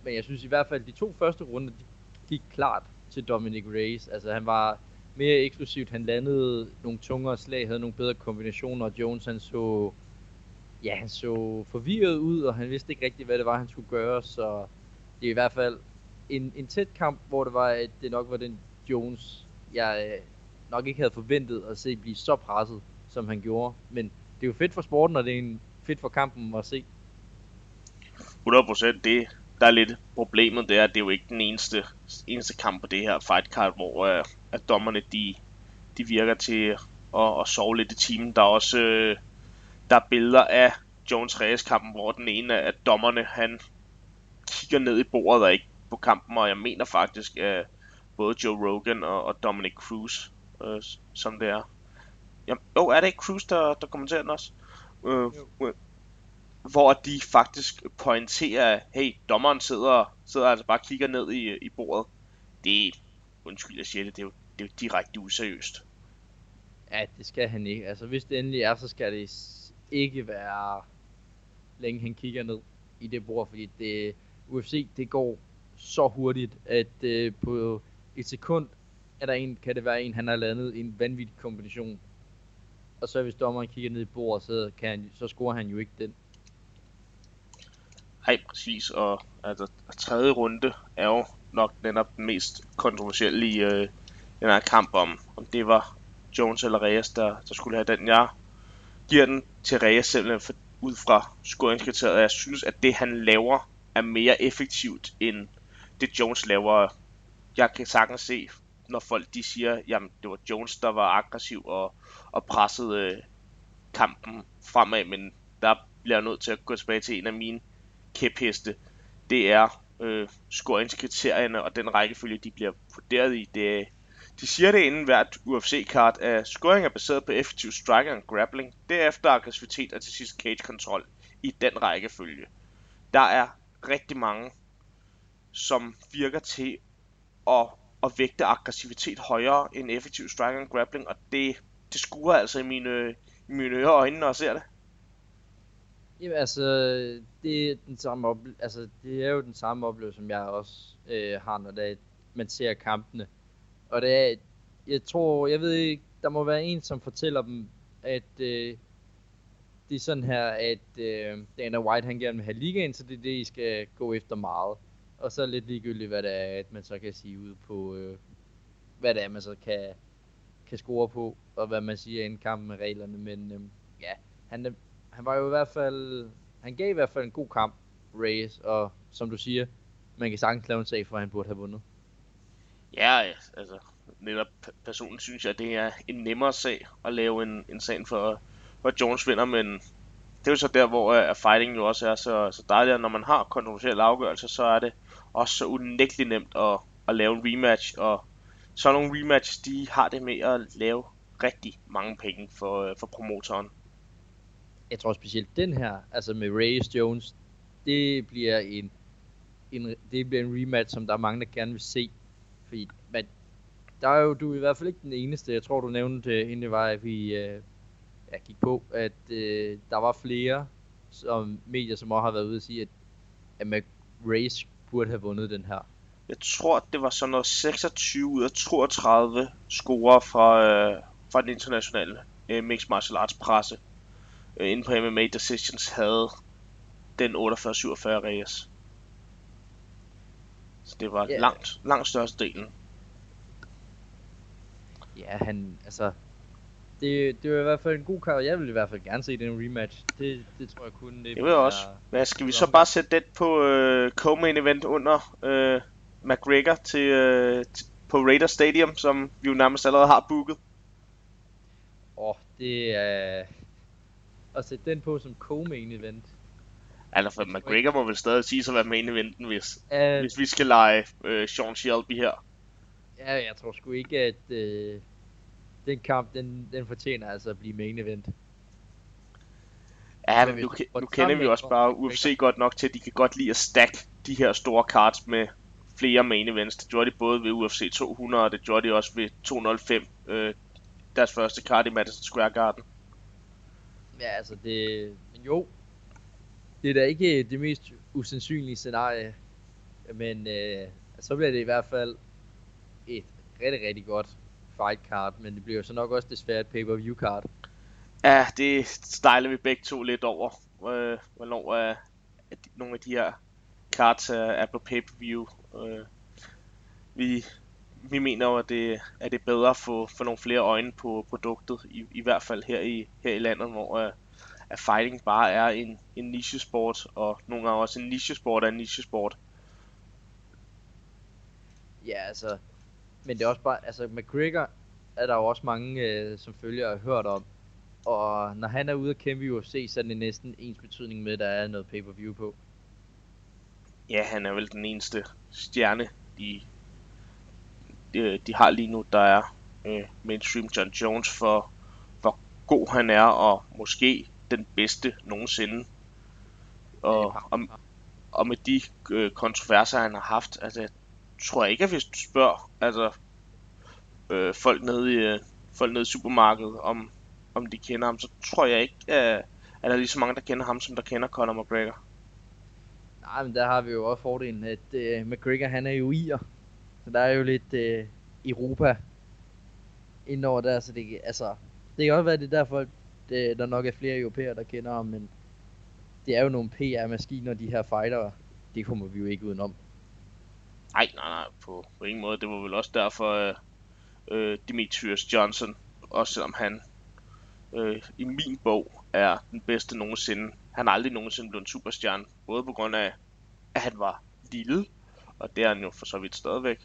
Men jeg synes i hvert fald, at de to første runder, de gik klart til Dominic Reyes. Altså han var mere eksklusivt, han landede nogle tungere slag, havde nogle bedre kombinationer, og Jones han så ja, han så forvirret ud, og han vidste ikke rigtigt, hvad det var, han skulle gøre, så det er i hvert fald en, en tæt kamp, hvor det var, at det nok var den Jones, jeg øh, nok ikke havde forventet at se blive så presset, som han gjorde. Men det er jo fedt for sporten, og det er en fedt for kampen at se. 100% det, der er lidt problemet, det er, at det er jo ikke den eneste, eneste kamp på det her fight card, hvor uh, at dommerne de, de virker til at, at sove lidt i timen. Der er også uh, der er billeder af Jones Reyes kampen, hvor den ene af dommerne, han kigger ned i bordet og ikke på kampen, og jeg mener faktisk, at både Joe Rogan og, og Dominic Cruz, uh, som det er. Jo, oh, er det ikke Cruz, der, der kommenterer den også? Uh, uh, hvor de faktisk pointerer, at hey, dommeren sidder, sidder altså bare og kigger ned i, i bordet. Det er, undskyld jeg siger det, det er jo, det er jo direkte useriøst. Ja, det skal han ikke. Altså hvis det endelig er, så skal det ikke være længe han kigger ned i det bord, fordi det, UFC det går så hurtigt, at uh, på et sekund er der en, kan det være en, han har landet en vanvittig kombination. Og så hvis dommeren kigger ned i bordet, så, kan han, så scorer han jo ikke den. Nej, præcis. Og altså, tredje runde er jo nok netop den mest kontroversielle i øh, den her kamp om, om det var Jones eller Reyes, der, der skulle have den. Jeg giver den til Reyes simpelthen for, ud fra scoringskriteriet. Jeg synes, at det han laver er mere effektivt end det Jones laver. Jeg kan sagtens se, når folk de siger, jamen det var Jones, der var aggressiv og, og pressede øh, kampen fremad, men der bliver jeg nødt til at gå tilbage til en af mine kæpheste, det er øh, scoringskriterierne og den rækkefølge, de bliver vurderet i. Det, de siger det inden hvert UFC-kart, at scoring er baseret på effektiv striking og grappling, derefter aggressivitet og til sidst cage-kontrol i den rækkefølge. Der er rigtig mange, som virker til at, at vægte aggressivitet højere end effektiv striking and grappling, og det, det skuer altså i mine, i mine ører og øjne, når jeg ser det. Jamen altså, det er, den samme ople- altså, det er jo den samme oplevelse, som jeg også øh, har, når det er, man ser kampene. Og det er, jeg tror, jeg ved ikke, der må være en, som fortæller dem, at øh, det er sådan her, at øh, Dana White, han gerne vil have ligaen, så det er det, I skal gå efter meget. Og så lidt ligegyldigt, hvad det er, at man så kan sige ud på, øh, hvad det er, man så kan, kan score på, og hvad man siger i kampen med reglerne. Men øh, ja, han, øh, han var jo i hvert fald, han gav i hvert fald en god kamp, Reyes, og som du siger, man kan sagtens lave en sag for, at han burde have vundet. Ja, altså, netop personligt synes jeg, at det er en nemmere sag at lave en, en sag for, for Jones vinder, men det er jo så der, hvor uh, fighting jo også er så, så dejligt, når man har kontroversielle afgørelser, så er det også så unægteligt nemt at, at lave en rematch, og så nogle rematches, de har det med at lave rigtig mange penge for, øh, for promotoren jeg tror specielt den her, altså med Reyes Jones, det bliver en, en, det bliver en rematch, som der er mange, der gerne vil se. Fordi, man, der er jo, du er i hvert fald ikke den eneste, jeg tror du nævnte, øh, inden det var, at vi øh, ja, gik på, at øh, der var flere som medier, som også har været ude og sige, at, at Reyes burde have vundet den her. Jeg tror, det var sådan noget 26 ud af 32 scorer fra, øh, fra den internationale øh, Mixed Martial Arts presse øh, inde på MMA Decisions havde den 48-47 Reyes. Så det var yeah. langt, langt største delen. Ja, han, altså, det, det var i hvert fald en god kamp, jeg vil i hvert fald gerne se den rematch. Det, det tror jeg kun. Det, det vil jeg også. Hvad skal vi så bare sætte det på øh, co-main event under øh, McGregor til, øh, på Raider Stadium, som vi jo nærmest allerede har booket? Åh, oh, det er at sætte den på som co-main event. Altså, for McGregor må vel stadig sige sig være main eventen, hvis, uh, hvis vi skal lege uh, Sean Shelby her. Ja, jeg tror sgu ikke, at uh, den kamp, den, den fortjener altså at blive main event. Ja, men, men nu, nu kender vi også bare UFC godt nok til, at de kan godt lide at stack de her store cards med flere main events. Det gjorde de både ved UFC 200, og det gjorde de også ved 205, øh, deres første card i Madison Square Garden. Ja, altså det... Men jo, det er da ikke det mest usandsynlige scenarie. Men øh, så bliver det i hvert fald et rigtig, rigtig godt fight card, men det bliver så nok også desværre et pay-per-view card. Ja, det stejler vi begge to lidt over. øh, hvornår er de, nogle af de her cards er, er på pay-per-view. Øh, vi, vi mener jo, at det, at det er bedre at få, få nogle flere øjne på produktet, i, i hvert fald her i, her i landet, hvor øh, at fighting bare er en, en niche-sport, og nogle gange også en niche-sport er en niche-sport. Ja, altså, men det er også bare, altså McGregor er der jo også mange, øh, som følger har hørt om. Og når han er ude at kæmpe i UFC, så er det næsten ens betydning med, at der er noget pay-per-view på. Ja, han er vel den eneste stjerne, de, de, de har lige nu, der er øh, mainstream John Jones for, hvor god han er, og måske den bedste nogensinde. Og, og, og med de øh, kontroverser, han har haft, altså, tror jeg ikke, at hvis du spørger altså, øh, folk, nede i, øh, folk nede i supermarkedet, om, om de kender ham, så tror jeg ikke, at, at der er lige så mange, der kender ham, som der kender Conor McGregor. Nej, men der har vi jo også fordelen, at øh, McGregor han er jo ir, Så der er jo lidt øh, Europa indover der, så det, altså, det kan også være, det er derfor, det, øh, der nok er flere europæere, der kender ham, men det er jo nogle PR-maskiner, de her fighter, det kommer vi jo ikke udenom. Nej, nej, nej, på, på ingen måde. Det var vel også derfor, øh, øh, Demetrius Johnson, også selvom han øh, i min bog er den bedste nogensinde. Han er aldrig nogensinde blevet en superstjerne, både på grund af, at han var lille, og det er han jo for så vidt stadigvæk,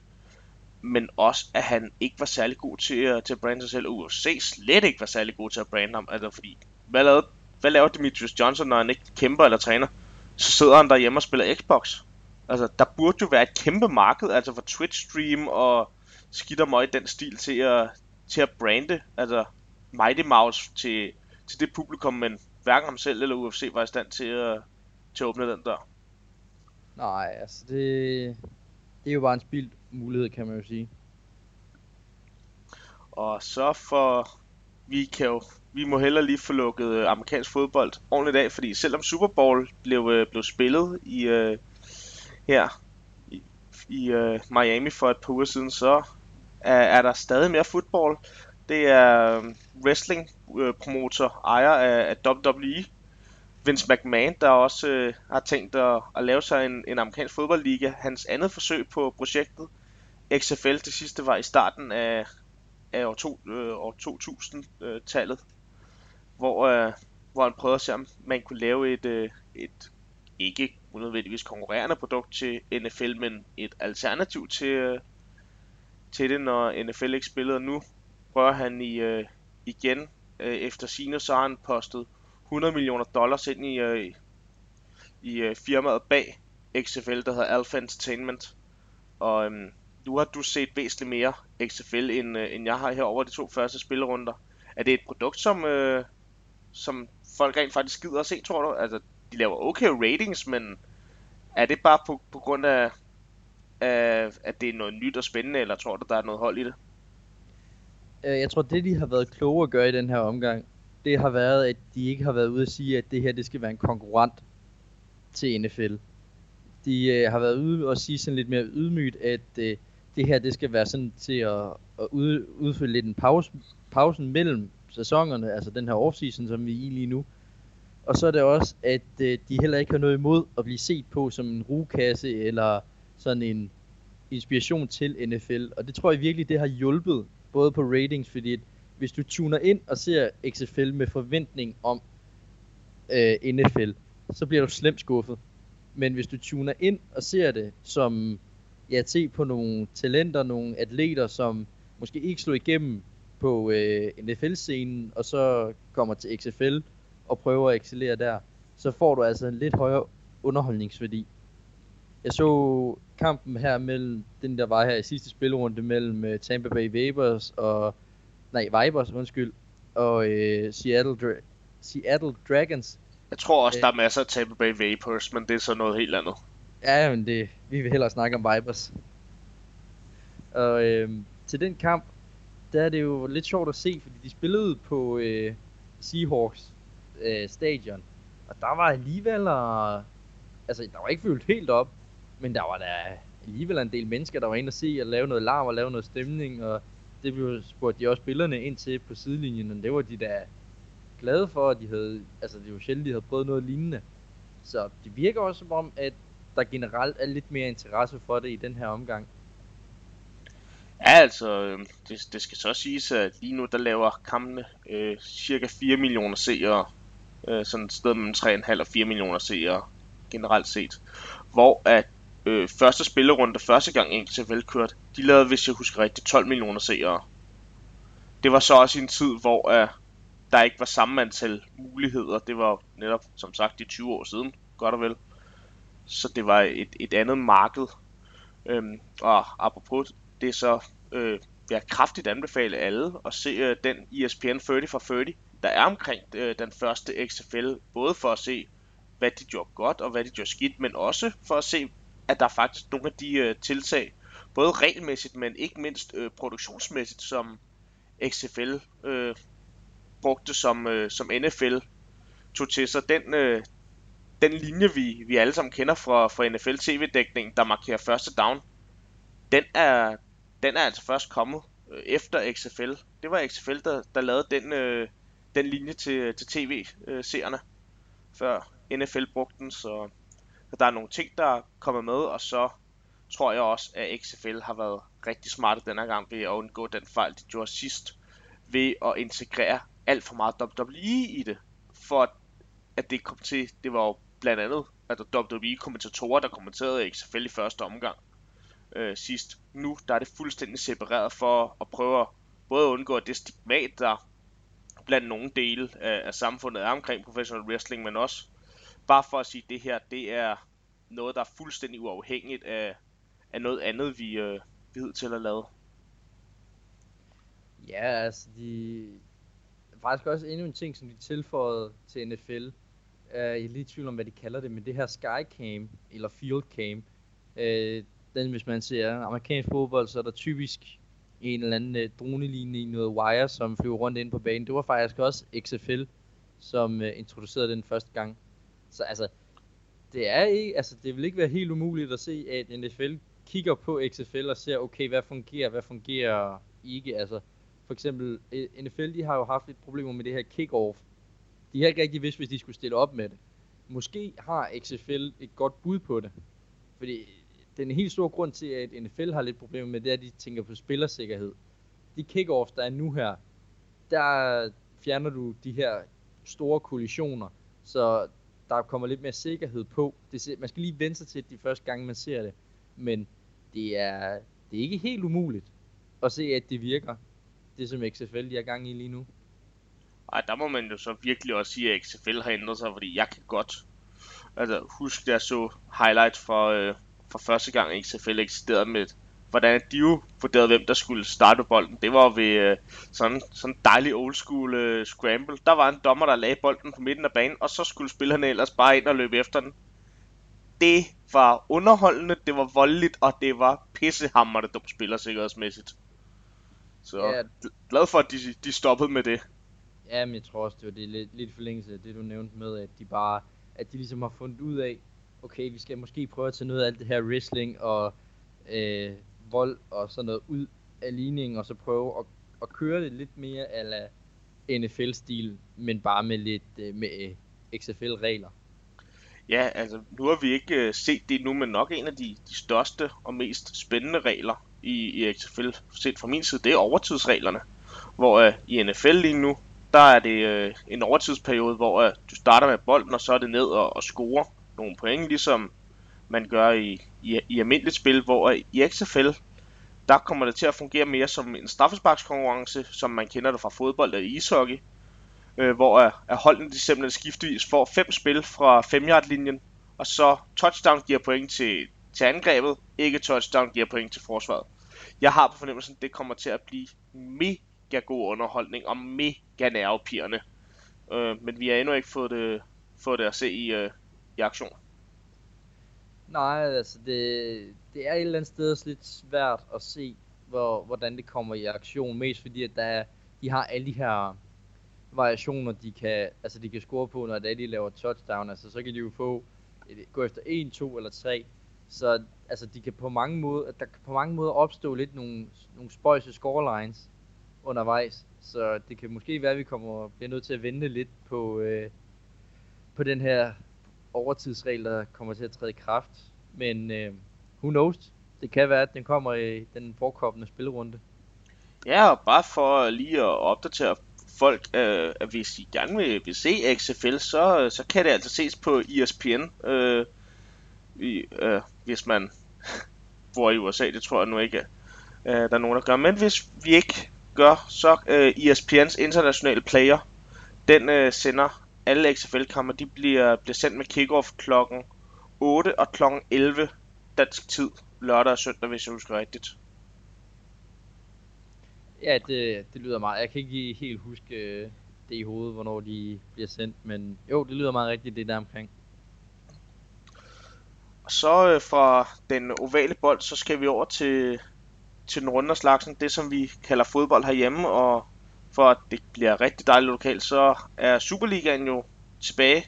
men også, at han ikke var særlig god til, uh, til at brande sig selv. UFC slet ikke var særlig god til at brande ham. Altså, fordi, hvad, lavede, hvad laver Demetrius Johnson, når han ikke kæmper eller træner? Så sidder han derhjemme og spiller Xbox. Altså, der burde jo være et kæmpe marked, altså for Twitch-stream og skidt og i den stil til at, til at brande, altså Mighty Mouse til, til det publikum, men hverken ham selv eller UFC var i stand til at, til at åbne den dør. Nej, altså det, det er jo bare en spildt mulighed, kan man jo sige. Og så for... Vi kan jo... Vi må heller lige få lukket øh, amerikansk fodbold ordentligt af, fordi selvom Super Bowl blev, øh, blev spillet i, uh, her i, i uh, Miami for et par uger siden, så er, er der stadig mere fodbold. Det er um, wrestling øh, promotor, ejer af, af WWE, Vince McMahon, der også øh, har tænkt at, at lave sig en, en amerikansk fodboldliga. Hans andet forsøg på projektet, XFL, det sidste var i starten af, af år, to, øh, år 2000-tallet, hvor, øh, hvor han prøvede at se, om man kunne lave et, øh, et ikke unødvendigvis konkurrerende produkt til NFL, men et alternativ til, øh, til det, når NFL ikke spillede. Nu rører han i, øh, igen øh, efter sine, så har han postet 100 millioner dollars ind i, øh, i øh, firmaet bag XFL, der hedder Alpha Entertainment. Og øhm, nu har du set væsentligt mere XFL, end, øh, end jeg har her over de to første spillerunder. Er det et produkt, som, øh, som folk rent faktisk gider at se, tror du? Altså, de laver okay ratings, men er det bare på, på grund af, af, at det er noget nyt og spændende, eller tror du, der er noget hold i det? Øh, jeg tror, det de har været kloge at gøre i den her omgang, det har været, at de ikke har været ude at sige, at det her det skal være en konkurrent til NFL. De øh, har været ude og sige sådan lidt mere ydmygt, at øh, det her det skal være sådan til at, at ud, udfylde lidt en pause, pausen mellem sæsonerne, altså den her offseason, som vi er i lige nu. Og så er det også, at øh, de heller ikke har noget imod at blive set på som en rugekasse eller sådan en inspiration til NFL. Og det tror jeg virkelig, det har hjulpet, både på ratings, fordi hvis du tuner ind og ser XFL med forventning om øh, NFL, så bliver du slemt skuffet. Men hvis du tuner ind og ser det som ja, se på nogle talenter, nogle atleter, som måske ikke slog igennem på øh, NFL-scenen, og så kommer til XFL og prøver at excellere der, så får du altså en lidt højere underholdningsværdi. Jeg så kampen her mellem, den der var her i sidste spilrunde mellem uh, Tampa Bay Vapers og nej, Vipers, undskyld, og øh, Seattle, Dra- Seattle Dragons. Jeg tror også, øh, der er masser af Tampa Bay Vapors, men det er så noget helt andet. Ja, men det, vi vil hellere snakke om Vipers. Og øh, til den kamp, der er det jo lidt sjovt at se, fordi de spillede på øh, Seahawks øh, stadion. Og der var alligevel, og, altså der var ikke fyldt helt op, men der var der alligevel en del mennesker, der var inde og se og lave noget larm og lave noget stemning, og det blev spurgt de også spillerne ind til på sidelinjen, og det var de der glade for, at de havde, altså det var sjældent, de havde prøvet noget lignende. Så det virker også som om, at der generelt er lidt mere interesse for det i den her omgang. Ja, altså, øhm, det, det skal så siges, at lige nu der laver kampene øh, cirka 4 millioner seere. Øh, sådan et sted mellem 3,5 og 4 millioner seere generelt set. Hvor at øh, første spillerunde, første gang XFL velkørt, de lavede, hvis jeg husker rigtigt, 12 millioner seere. Det var så også i en tid, hvor øh, der ikke var samme antal muligheder. Det var netop, som sagt, de 20 år siden, godt og vel. Så det var et, et andet marked. Øhm, og apropos det, så øh, vil jeg kraftigt anbefale alle at se øh, den ESPN 30 for 30, der er omkring øh, den første XFL. Både for at se, hvad de gjorde godt og hvad de gjorde skidt, men også for at se, at der er faktisk nogle af de øh, tiltag, både regelmæssigt, men ikke mindst øh, produktionsmæssigt, som XFL øh, brugte, som, øh, som NFL tog til sig. Den, øh, den linje, vi, vi alle sammen kender fra, fra NFL TV-dækningen, der markerer første down, den er, den er altså først kommet øh, efter XFL. Det var XFL, der, der lavede den, øh, den linje til, til tv-seerne, før NFL brugte den, så, så der er nogle ting, der er kommet med, og så tror jeg også, at XFL har været rigtig smarte denne gang ved at undgå den fejl, de gjorde sidst, ved at integrere alt for meget WWE i det, for at det kom til, det var jo blandt andet at der WWE-kommentatorer, der kommenterede XFL i første omgang øh, sidst. Nu der er det fuldstændig separeret for at prøve at både undgå det stigmat, der blandt nogle dele af, af samfundet er omkring professional wrestling, men også bare for at sige, at det her, det er noget, der er fuldstændig uafhængigt af, af noget andet, vi, øh, vi til at lave. Ja, altså de... Faktisk også endnu en ting, som de tilføjede til NFL. Uh, øh, jeg er lige i tvivl om, hvad de kalder det, men det her Skycam, eller Field Cam, uh, øh, den, hvis man ser amerikansk fodbold, så er der typisk en eller anden øh, dronelinje i noget wire, som flyver rundt ind på banen. Det var faktisk også XFL, som øh, introducerede den første gang. Så altså, det er ikke, altså det vil ikke være helt umuligt at se, at NFL kigger på XFL og ser, okay, hvad fungerer, hvad fungerer ikke. Altså, for eksempel, øh, NFL, de har jo haft lidt problemer med det her kickoff. De har ikke rigtig vidst, hvis de skulle stille op med det. Måske har XFL et godt bud på det. Fordi den helt store grund til, at NFL har lidt problemer med det, er, at de tænker på spillersikkerhed. De kickoffs, der er nu her, der fjerner du de her store kollisioner, så der kommer lidt mere sikkerhed på. Det, man skal lige vente sig til de første gange, man ser det. Men det er, det er ikke helt umuligt at se, at det virker. Det som XFL de er gang i lige nu. Ej, der må man jo så virkelig også sige, at XFL har ændret sig, fordi jeg kan godt altså, huske, at jeg så highlights for, øh, for første gang XFL eksisterede med, hvordan de jo vurderede, hvem der skulle starte bolden. Det var ved øh, sådan sådan dejlig old school øh, scramble. Der var en dommer, der lagde bolden på midten af banen, og så skulle spillerne ellers bare ind og løbe efter den. Det var underholdende, det var voldeligt, og det var pissehammerende dumt spillersikkerhedsmæssigt. Så ja. glad for, at de, de stoppede med det. Ja, men jeg tror også, det var det lidt, lidt forlængelse af det, du nævnte med, at de bare, at de ligesom har fundet ud af, okay, vi skal måske prøve at tage noget af alt det her wrestling og øh, vold og sådan noget ud af ligningen, og så prøve at, at køre det lidt mere ala NFL-stil, men bare med lidt øh, med øh, XFL-regler. Ja, altså nu har vi ikke øh, set det nu, men nok en af de, de største og mest spændende regler i, i XFL, set fra min side, det er overtidsreglerne. Hvor øh, i NFL lige nu, der er det øh, en overtidsperiode, hvor øh, du starter med bolden, og så er det ned og, og score nogle point, ligesom man gør i, i, i almindeligt spil, hvor i XFL, der kommer det til at fungere mere som en straffesparkskonkurrence, som man kender det fra fodbold og ishockey, øh, hvor øh, er holdene de simpelthen skiftevis får fem spil fra 5 yard linjen og så touchdown giver point til, til angrebet, ikke touchdown giver point til forsvaret. Jeg har på fornemmelsen, at det kommer til at blive mega god underholdning og mega nervepirrende. Øh, men vi har endnu ikke fået det, fået det at se i, øh, i aktion. Nej, altså det, det er et eller andet sted lidt svært at se, hvor, hvordan det kommer i aktion. Mest fordi, at der er, de har alle de her variationer, de kan, altså de kan score på, når de laver touchdown. Altså så kan de jo få, gå efter 1, 2 eller 3. Så altså, de kan på mange måder, der kan på mange måder opstå lidt nogle, nogle spøjse scorelines undervejs. Så det kan måske være, at vi kommer, bliver nødt til at vente lidt på, øh, på den her overtidsregel, der kommer til at træde i kraft. Men øh, who knows? Det kan være, at den kommer i den forekommende spillerunde. Ja, og bare for lige at opdatere folk, øh, at hvis I gerne vil, vil se XFL, så, så kan det altså ses på ESPN, øh, i, øh, hvis man bor i USA, det tror jeg nu ikke, øh, der er nogen, der gør. Men hvis vi ikke gør, så øh, ESPN's internationale player, den øh, sender alle XFL-kampe, de bliver, bliver sendt med kickoff klokken 8 og klokken 11 dansk tid, lørdag og søndag, hvis jeg husker rigtigt. Ja, det, det lyder meget. Jeg kan ikke helt huske øh, det i hovedet, hvornår de bliver sendt, men jo, det lyder meget rigtigt, det der omkring. Og så øh, fra den ovale bold, så skal vi over til, til den runde slagsen, det som vi kalder fodbold herhjemme, og for at det bliver rigtig dejligt lokalt, så er Superligaen jo tilbage.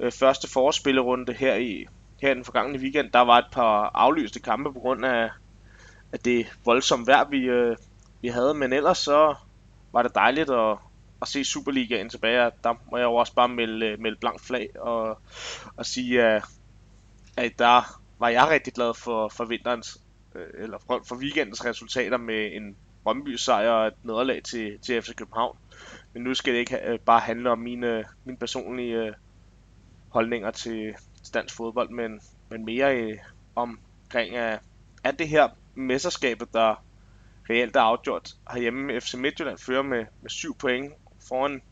Øh, første forspillerunde her i her den forgangne weekend, der var et par aflyste kampe på grund af, af det voldsomme vejr, vi, øh, vi havde, men ellers så var det dejligt at, at se Superligaen tilbage, der må jeg jo også bare melde, øh, melde blank flag og, og sige, at, at der var jeg rigtig glad for, for vinterens, øh, eller for, for weekendens resultater med en Brøndby sejr og et nederlag til, til FC København. Men nu skal det ikke øh, bare handle om mine, mine personlige øh, holdninger til, til dansk fodbold, men, men mere øh, omkring, at, at det her mesterskabet, der reelt er afgjort herhjemme. FC Midtjylland fører med, med 7 point foran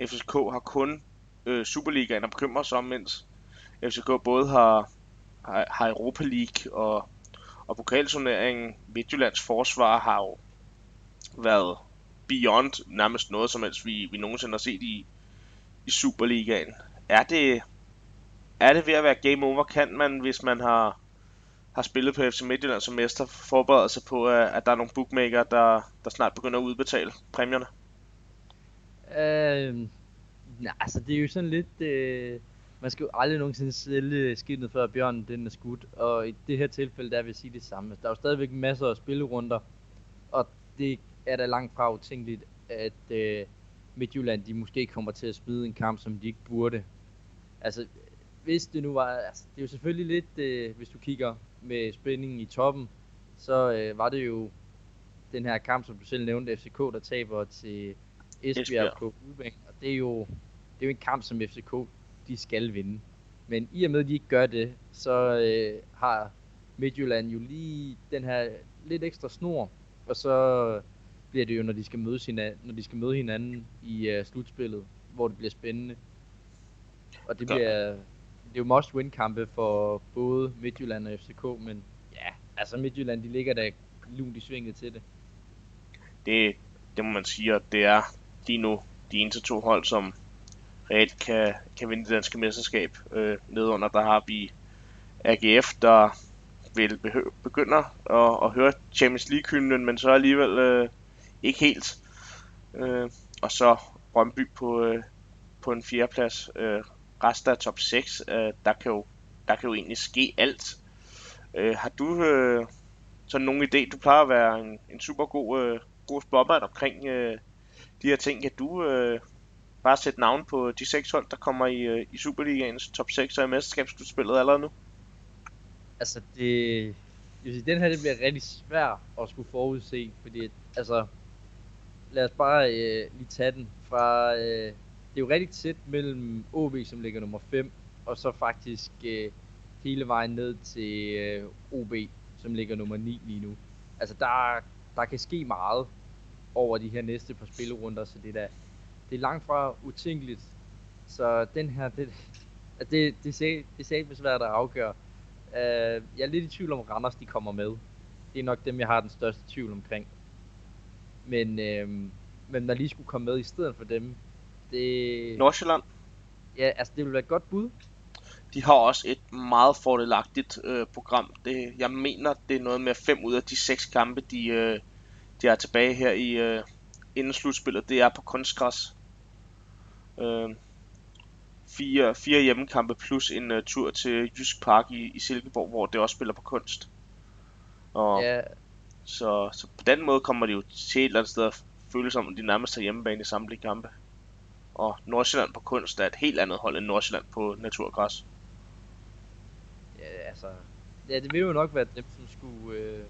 FCK har kun øh, Superligaen at bekymre sig om, mens FCK både har, har, har Europa League og, og pokalturneringen. Midtjyllands forsvar har jo været beyond nærmest noget som helst, vi, vi nogensinde har set i, i Superligaen. Er det, er det ved at være game over? Kan man, hvis man har har spillet på FC Midtjylland som mester, forberede sig på, at der er nogle bookmaker, der, der snart begynder at udbetale præmierne? Øh, nej, altså det er jo sådan lidt... Øh, man skal jo aldrig nogensinde sælge skinnet før bjørnen den er skudt, og i det her tilfælde, der vil jeg sige det samme. Der er jo stadigvæk masser af spillerunder, og det er da langt fra utænkeligt, at øh, Midtjylland de måske kommer til at smide en kamp, som de ikke burde. Altså, hvis det nu var, altså, det er jo selvfølgelig lidt, øh, hvis du kigger med spændingen i toppen, så øh, var det jo den her kamp, som du selv nævnte, FCK, der taber til Esbjerg, Esbjerg. på udebane. Og det er, jo, det er jo en kamp, som FCK de skal vinde. Men i og med, at de ikke gør det, så øh, har Midtjylland jo lige den her lidt ekstra snor, og så bliver det jo, når de skal møde hinanden, når de skal møde hinanden i uh, slutspillet, hvor det bliver spændende. Og det bliver, det er jo must win kampe for både Midtjylland og FCK, men ja, altså Midtjylland, de ligger da lunt i svinget til det. Det, det må man sige, at det er lige nu de eneste to hold, som reelt kan, kan vinde det danske mesterskab. Øh, nedunder der har vi AGF, der vil begynde at, at høre Champions League-hymnen, men så alligevel øh, ikke helt. Øh, og så Brøndby på, øh, på en fjerdeplads. Øh, resten af top 6, øh, der, kan jo, der kan jo egentlig ske alt. Øh, har du øh, sådan nogen idé? Du plejer at være en, en super god, øh, god spotmand omkring øh, de her ting. Kan du øh, bare sætte navn på de seks hold, der kommer i, øh, i Superligaens top 6 og i mesterskabsslutspillet allerede nu? Altså, det, jeg sige, den her det bliver rigtig svært at skulle forudse, fordi altså, lad os bare øh, lige tage den fra øh, det er jo rigtig tæt mellem OB, som ligger nummer 5, og så faktisk øh, hele vejen ned til øh, OB, som ligger nummer 9 lige nu. Altså der, der kan ske meget over de her næste par spillerunder, så det, der, det er langt fra utænkeligt. Så den her, det, det, altså, det, det, det er svært at afgøre. Uh, jeg er lidt i tvivl om Randers de kommer med. Det er nok dem, jeg har den største tvivl omkring. Men, øh, men når lige skulle komme med i stedet for dem, det... Nordsjælland? Ja, altså det vil være et godt bud. De har også et meget fordelagtigt øh, program. Det, jeg mener, det er noget med fem ud af de seks kampe, de, øh, de er tilbage her i øh, inden slutspillet. Det er på kunstgræs. Øh, fire, fire hjemmekampe plus en uh, tur til Jysk Park i, i Silkeborg, hvor det også spiller på kunst. Og, ja så, så på den måde kommer de jo til et eller andet sted at føles som, at de nærmest har hjemmebane i samtlige kampe. Og Nordsjælland på kunst er et helt andet hold end Nordsjælland på naturgræs. Ja, altså... Ja, det ville jo nok være dem, som skulle... Øh,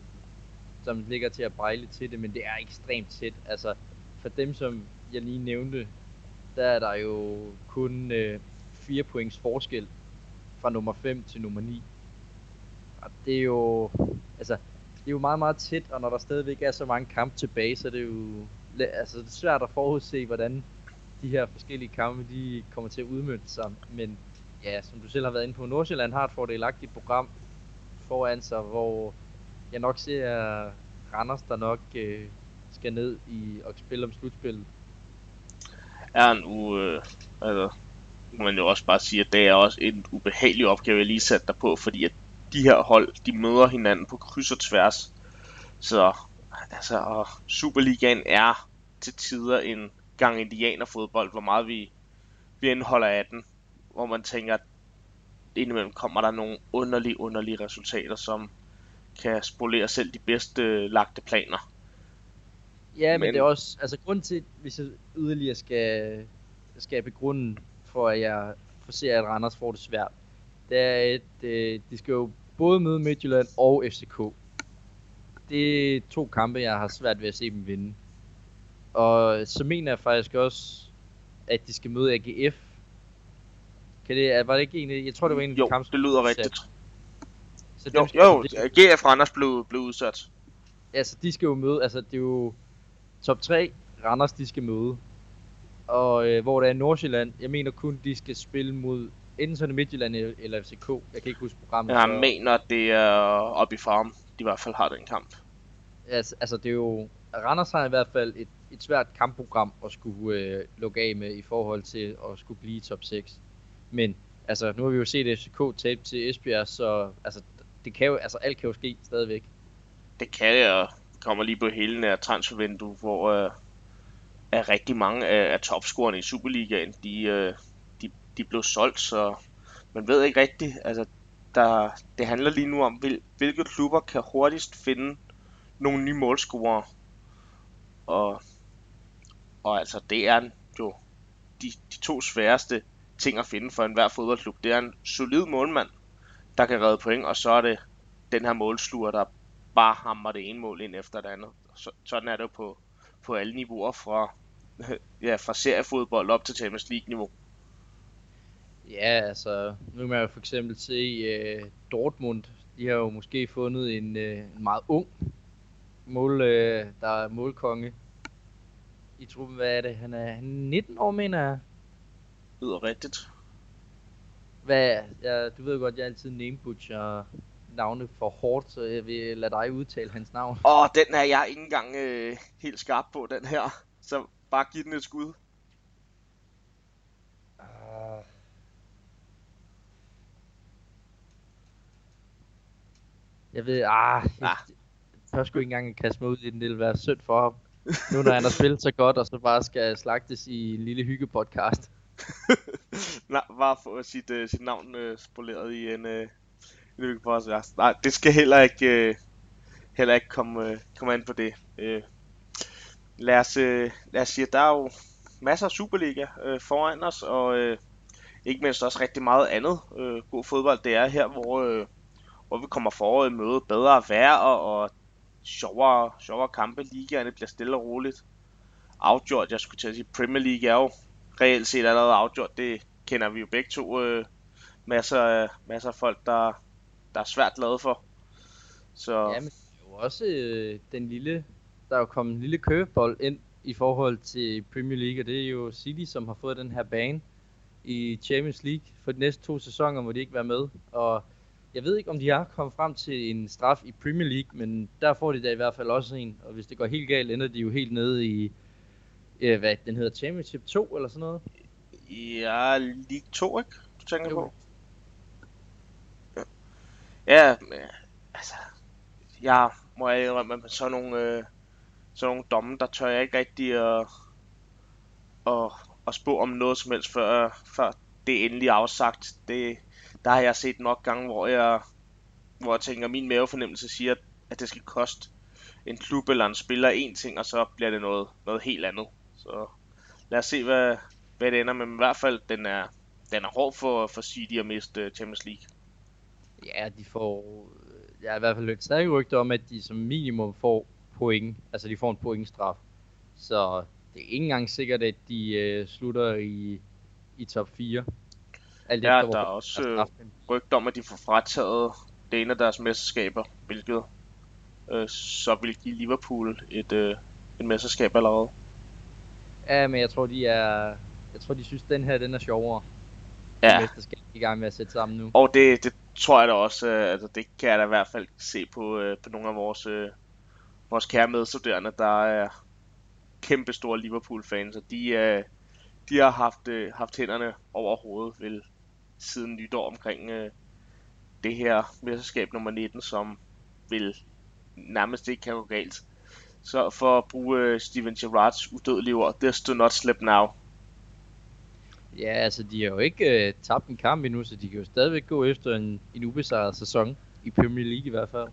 som ligger til at brejle til det, men det er ekstremt tæt. Altså, for dem, som jeg lige nævnte, der er der jo kun øh, 4 points forskel fra nummer 5 til nummer 9. Og det er jo, altså, det er jo meget, meget tæt, og når der stadigvæk er så mange kampe tilbage, så er det jo altså, det er svært at forudse, hvordan de her forskellige kampe, de kommer til at udmønte sig. Men ja, som du selv har været inde på, Nordsjælland har et fordelagtigt program foran sig, hvor jeg nok ser Randers, der nok øh, skal ned i og spille om slutspillet. Er en u... Øh, altså, man jo også bare sige, at det er også en ubehagelig opgave, jeg lige satte dig på, fordi at de her hold, de møder hinanden på kryds og tværs. Så altså, og Superligaen er til tider en gang indianerfodbold, hvor meget vi, vi indholder af den. Hvor man tænker, at indimellem kommer der nogle underlige, underlige resultater, som kan spolere selv de bedste lagte planer. Ja, men, men det er også, altså grund til, hvis jeg yderligere skal, skal begrunde for, at jeg forser, at Randers får det svært, det er, at øh, de skal jo både møde Midtjylland og FCK. Det er to kampe, jeg har svært ved at se dem vinde. Og så mener jeg faktisk også, at de skal møde AGF. Kan det, var det ikke en jeg tror det var en af de kampe, det lyder rigtigt. Så jo, jo, GF Randers blev, blev udsat. Altså, de skal jo møde, altså det er jo top 3 Randers, de skal møde. Og øh, hvor det er Nordsjælland, jeg mener kun, de skal spille mod enten sådan Midtjylland eller FCK. Jeg kan ikke huske programmet. Jeg mener, det er op i farm. De i hvert fald har den kamp. Altså, altså det er jo... Randers har i hvert fald et, et svært kampprogram at skulle øh, lukke af med i forhold til at skulle blive top 6. Men altså, nu har vi jo set FCK tabe til Esbjerg, så altså, det kan jo, altså, alt kan jo ske stadigvæk. Det kan jeg kommer lige på hele af transfervindue, hvor øh, er rigtig mange af, af topscorerne i Superligaen, de, øh, de, blev solgt, så man ved ikke rigtigt, altså der, det handler lige nu om, hvil, hvilke klubber kan hurtigst finde nogle nye målscorere. Og, og altså, det er jo de, de to sværeste ting at finde for enhver fodboldklub. Det er en solid målmand, der kan redde point, og så er det den her målsluger, der bare hammer det ene mål ind efter det andet. Så, sådan er det jo på, på alle niveauer fra, ja, fra seriefodbold op til Champions League niveau. Ja, altså, nu kan man jo for eksempel se uh, Dortmund. De har jo måske fundet en, uh, en meget ung mål, uh, der er målkonge i truppen. Hvad er det? Han er 19 år, mener jeg. Lyder rigtigt. Hvad, ja, du ved godt, jeg altid name butcher navne for hårdt, så jeg vil lade dig udtale hans navn. Åh, oh, den er jeg ikke engang øh, helt skarp på, den her. Så bare giv den et skud. Uh... Jeg ved, ah, jeg, ah. jeg sgu ikke engang kaste mig ud i den, det ville være synd for ham. Nu når han har spillet så godt, og så bare skal slagtes i en lille hyggepodcast. Nej, bare få sit, uh, sit navn uh, spoleret i en, uh, en podcast. Nej, det skal heller ikke, uh, heller ikke komme, uh, komme ind på det. Uh, lad, os, uh, lad os sige, at der er jo masser af Superliga uh, foran os, og uh, ikke mindst også rigtig meget andet uh, god fodbold. Det er her, hvor, uh, hvor vi kommer foråret i møde bedre vejr og, og sjovere, sjovere kampe. Ligaerne bliver stille og roligt afgjort. Jeg skulle til at sige, Premier League er jo reelt set allerede afgjort. Det kender vi jo begge to. Øh, masser, af, masser af folk, der, der er svært glade for. Så... Ja, men jo også øh, den lille, der er jo kommet en lille købebold ind i forhold til Premier League, og det er jo City, som har fået den her bane i Champions League for de næste to sæsoner, må de ikke være med. Og jeg ved ikke, om de har kommet frem til en straf i Premier League, men der får de da i hvert fald også en. Og hvis det går helt galt, ender de jo helt nede i øh, hvad den hedder, Championship 2 eller sådan noget? Ja, League 2, ikke? Du tænker jo. på? Ja, ja men, altså, jeg må jeg indrømme, med sådan nogle, øh, sådan nogle domme, der tør jeg ikke rigtig at, at, at spå om noget som helst, før, før det er endelig afsagt. Det, der har jeg set nok gange, hvor jeg, hvor jeg tænker, at min mavefornemmelse siger, at det skal koste en klub eller en spiller en ting, og så bliver det noget, noget helt andet. Så lad os se, hvad, hvad det ender med. Men i hvert fald, den er, den er hård for, for City at miste øh, Champions League. Ja, de får... Øh, jeg har i hvert fald hørt stærke rygter om, at de som minimum får point. Altså, de får en pointstraf. Så det er ikke engang sikkert, at de øh, slutter i, i top 4. Alt ja, der er også øh, rygter om, at de får frataget det ene af deres mesterskaber, hvilket øh, så vil give Liverpool et, øh, et mesterskab allerede. Ja, men jeg tror, de er... Jeg tror, de synes, den her den er sjovere. Ja. Mesterskab i gang med at sætte sammen nu. Og det, det tror jeg da også, øh, altså det kan jeg da i hvert fald se på, øh, på nogle af vores, øh, vores kære medstuderende, der er kæmpe store Liverpool-fans, og de, øh, de har haft, øh, haft hænderne over hovedet vel, siden nytår omkring øh, det her mesterskab nummer 19, som vil nærmest ikke kan gå galt. Så for at bruge øh, Steven Gerrards udødelige ord, this do not slip now. Ja, altså de har jo ikke øh, tabt en kamp endnu, så de kan jo stadigvæk gå efter en, en ubesejret sæson i Premier League i hvert fald.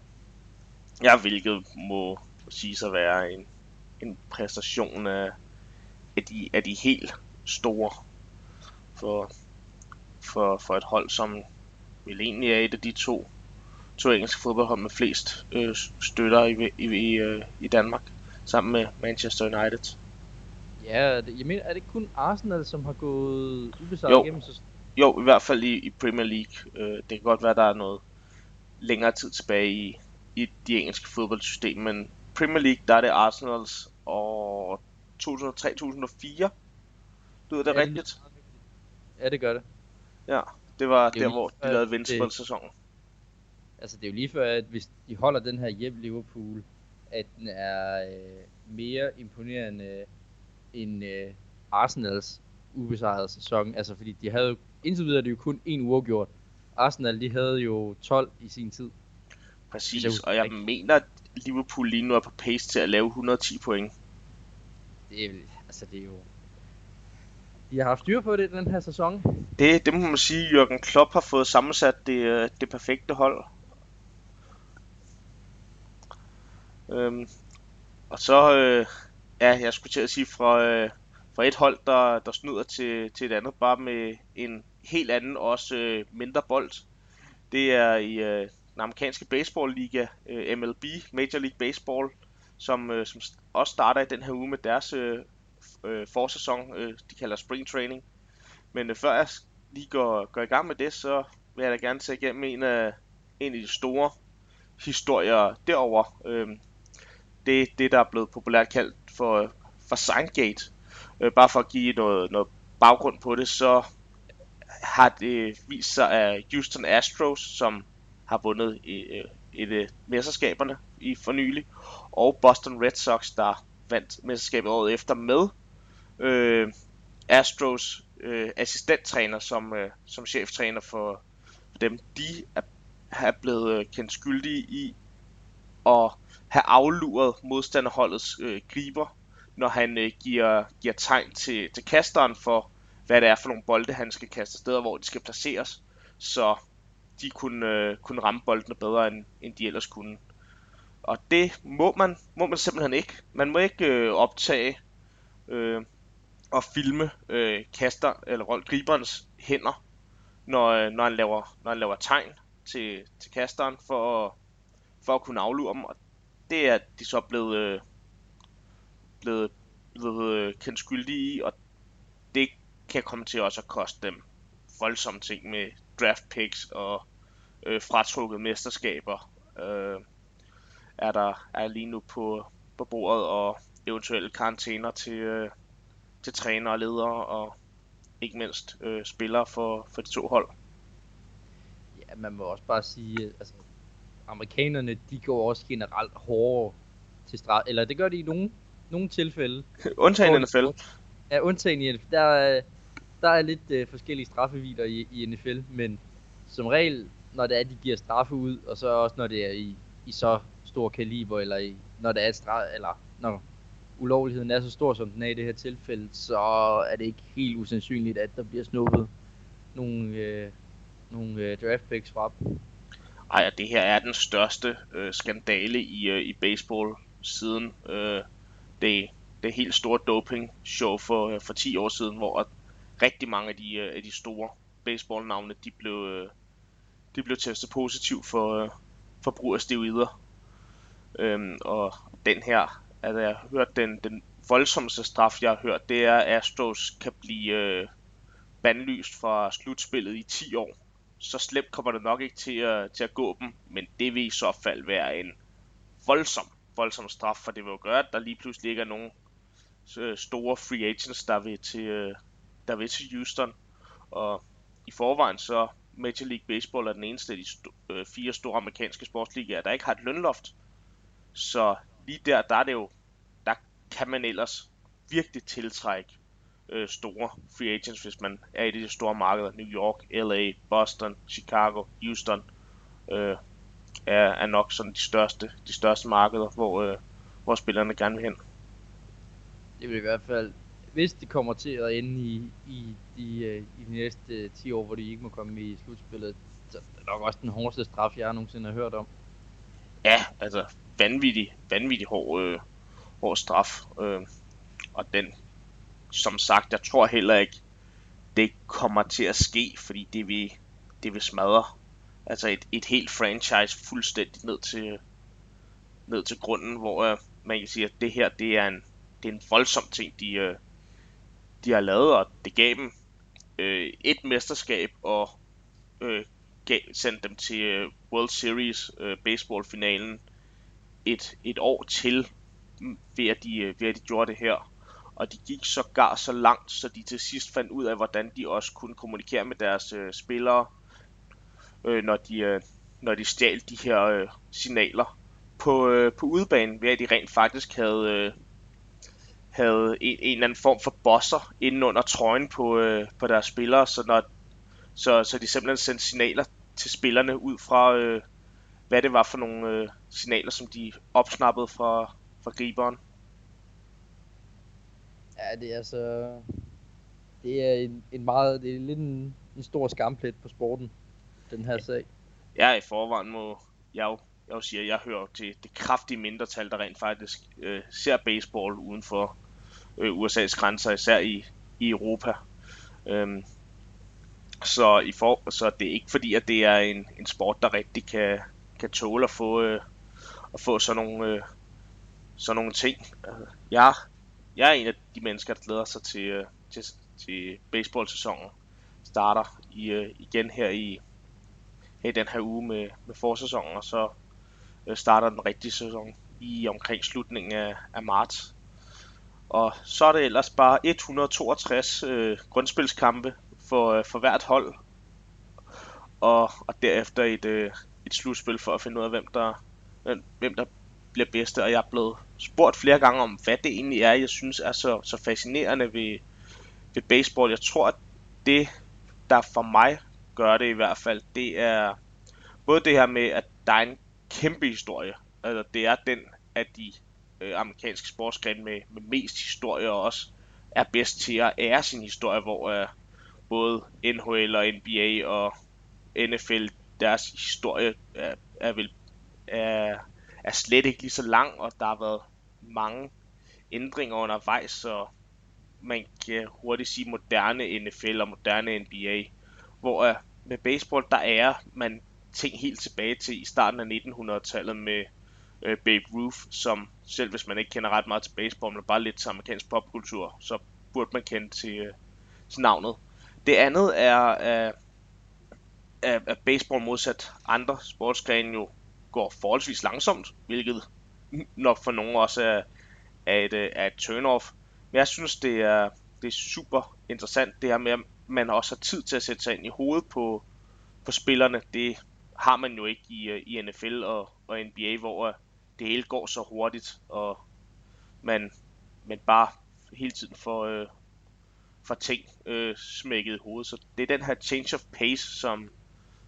Ja, hvilket må sige at være en, en præstation af, af, de, af de helt store for, for, for et hold, som vel egentlig er et af de to, to engelske fodboldhold med flest øh, støtter i, i, i, øh, i Danmark, sammen med Manchester United. Ja, det, jeg mener, er det kun Arsenal, som har gået ubesejret igennem Så... Jo, i hvert fald i, i Premier League. Øh, det kan godt være, der er noget længere tid tilbage i, i de engelske fodboldsystem, men Premier League, der er det Arsenals og 2003-2004. Lyder det ja, rigtigt? Ja, det gør det. Ja, det var det der, hvor de lavede Vince-sæsonen. Altså, det er jo lige før, at hvis de holder den her hjem Liverpool, at den er øh, mere imponerende end øh, Arsenals ubesejrede sæson. Altså, fordi de havde jo, indtil videre er det jo kun en uafgjort. Arsenal, de havde jo 12 i sin tid. Præcis, og jeg mener, at Liverpool lige nu er på pace til at lave 110 point. Det er, altså det er jo... De har haft styr på det den her sæson. Det, det må man sige, Jørgen Klopp har fået sammensat det, øh, det perfekte hold. Øhm, og så, øh, ja, jeg skulle til at sige, fra, øh, fra et hold, der, der snyder til, til et andet, bare med en helt anden, også øh, mindre bold. Det er i øh, den amerikanske baseballliga, øh, MLB, Major League Baseball, som, øh, som også starter i den her uge med deres øh, øh, forsæson, øh, de kalder spring training. Men øh, før jeg lige går, går i gang med det, så vil jeg da gerne tage igennem en af, en af de store historier derover. Øh, det, det, der er blevet populært kaldt for, øh, for Signgate. Øh, bare for at give noget, noget baggrund på det, så har det vist sig, at Houston Astros, som har vundet øh, et, et, et mesterskaberne i for nylig, og Boston Red Sox, der vandt mesterskabet året efter med øh, Astros øh, assistenttræner som, øh, som cheftræner for, dem. De er, er blevet øh, kendt skyldige i at have afluret modstanderholdets øh, griber, når han øh, giver, giver tegn til, til kasteren for, hvad det er for nogle bolde, han skal kaste steder, hvor de skal placeres, så de kunne, øh, kunne ramme boldene bedre, end, end de ellers kunne. Og det må man, må man simpelthen ikke. Man må ikke øh, optage øh, og filme øh, kaster eller griberens hænder, når, øh, når, han laver, når han laver tegn til, til kasteren for, at, for at kunne aflure dem. Og det er de så blevet, øh, blevet, blevet øh, kendt skyldige i, og det kan komme til også at koste dem voldsomme ting med draft picks og øh, fratrukket mesterskaber. Øh, er der er lige nu på, på bordet, og eventuelle karantæner til, øh, til træner og ledere, og ikke mindst øh, spillere for, for de to hold. Ja, man må også bare sige, altså amerikanerne, de går også generelt hårdere til straf, eller det gør de i nogle, nogle tilfælde. undtagen i NFL. Ja, undtagen i NFL. Der, er, der er lidt øh, forskellige straffevider i, i NFL, men som regel, når det er, de giver straffe ud, og så også når det er i, i så stor kaliber, eller i, når det er straf, eller når ulovligheden er så stor, som den er i det her tilfælde, så er det ikke helt usandsynligt, at der bliver snuppet nogle, øh, nogle øh, draft picks fra dem. Ej, det her er den største øh, skandale i, øh, i baseball siden øh, det, det helt store doping show for, øh, for 10 år siden, hvor rigtig mange af de, øh, af de store baseballnavne, de blev, øh, de blev testet positiv for, øh, for brug af steroider. Øhm, og den her, altså jeg har hørt den, den voldsomste straf, jeg har hørt, det er, at Astros kan blive øh, bandlyst fra slutspillet i 10 år. Så slemt kommer det nok ikke til at, til at gå dem, men det vil i så fald være en voldsom, voldsom straf, for det vil jo gøre, at der lige pludselig ikke er nogen øh, store free agents, der vil til, øh, der vil til Houston. Og i forvejen så Major League Baseball er den eneste af de st- øh, fire store amerikanske sportsligaer, der ikke har et lønloft. Så lige der, der er det jo, der kan man ellers virkelig tiltrække øh, store free agents, hvis man er i de store markeder. New York, LA, Boston, Chicago, Houston øh, er, er nok sådan de største, de største markeder, hvor, øh, hvor spillerne gerne vil hen. Det vil i hvert fald, hvis de kommer til at ende i, i, de, øh, i de næste 10 år, hvor de ikke må komme i slutspillet, så er det nok også den hårdeste straf, jeg nogensinde har hørt om. Ja, altså vanvittig, vanvittig hård, øh, hård straf. Øh, og den, som sagt, jeg tror heller ikke, det kommer til at ske, fordi det vil, det vil smadre altså et, et helt franchise fuldstændig ned til, ned til grunden, hvor øh, man kan sige, at det her, det er en, det er en voldsom ting, de, øh, de har lavet, og det gav dem øh, et mesterskab og øh, gav, sendte dem til øh, World Series øh, baseballfinalen et, et år til, mm, ved at, de, øh, ved at de gjorde det her. Og de gik så gar så langt, så de til sidst fandt ud af, hvordan de også kunne kommunikere med deres øh, spillere, øh, når, de, øh, når de stjal de her øh, signaler på, øh, på udebanen, ved at de rent faktisk havde, øh, havde en, en eller anden form for bosser inden under trøjen på, øh, på deres spillere, så, når, så, så de simpelthen sendte signaler til spillerne ud fra, øh, hvad det var for nogle øh, signaler, som de opsnappede fra, fra griberen. Ja, det er altså... Det er en, en meget... Det er lidt en, en stor skamplet på sporten, den her sag. Ja, i forvejen må jeg jo, jeg jo sige, at jeg hører til det kraftige mindretal, der rent faktisk øh, ser baseball uden for øh, USA's grænser, især i, i Europa. Øhm, så, i for, så det er ikke fordi, at det er en, en sport, der rigtig kan, kan tåle at få, øh, at få sådan nogle, øh, sådan nogle ting. Jeg, jeg er en af de mennesker, der glæder sig til, øh, til, til baseball-sæsonen. Starter i, øh, igen her i, her i den her uge med, med forsæsonen, og så øh, starter den rigtige sæson i omkring slutningen af, af marts. Og så er det ellers bare 162 øh, grundspilskampe for, øh, for hvert hold. Og, og derefter et, øh, et slutspil for at finde ud af, hvem der, hvem der bliver bedste. Og jeg er blevet spurgt flere gange om, hvad det egentlig er, jeg synes er så, så fascinerende ved, ved baseball. Jeg tror, at det, der for mig gør det i hvert fald, det er både det her med, at der er en kæmpe historie. Altså, det er den af de øh, amerikanske sportsgrene med, med mest historie og også er bedst til at ære sin historie, hvor øh, både NHL og NBA og NFL, deres historie er, er vel er, er slet ikke lige så lang, og der har været mange ændringer undervejs, så man kan hurtigt sige moderne NFL og moderne NBA, hvor uh, med baseball, der er man ting helt tilbage til i starten af 1900-tallet med uh, Babe Ruth, som selv hvis man ikke kender ret meget til baseball, men bare lidt til amerikansk popkultur, så burde man kende til, uh, til navnet. Det andet er, uh, at baseball modsat andre sportsgrene jo går forholdsvis langsomt, hvilket nok for nogle også er, er et, øh, er et turn-off. Men jeg synes, det er, det er super interessant, det her med, at man også har tid til at sætte sig ind i hovedet på, på spillerne. Det har man jo ikke i, øh, i NFL og, og NBA, hvor øh, det hele går så hurtigt, og man, man bare hele tiden får, øh, får ting øh, smækket i hovedet. Så det er den her change of pace, som,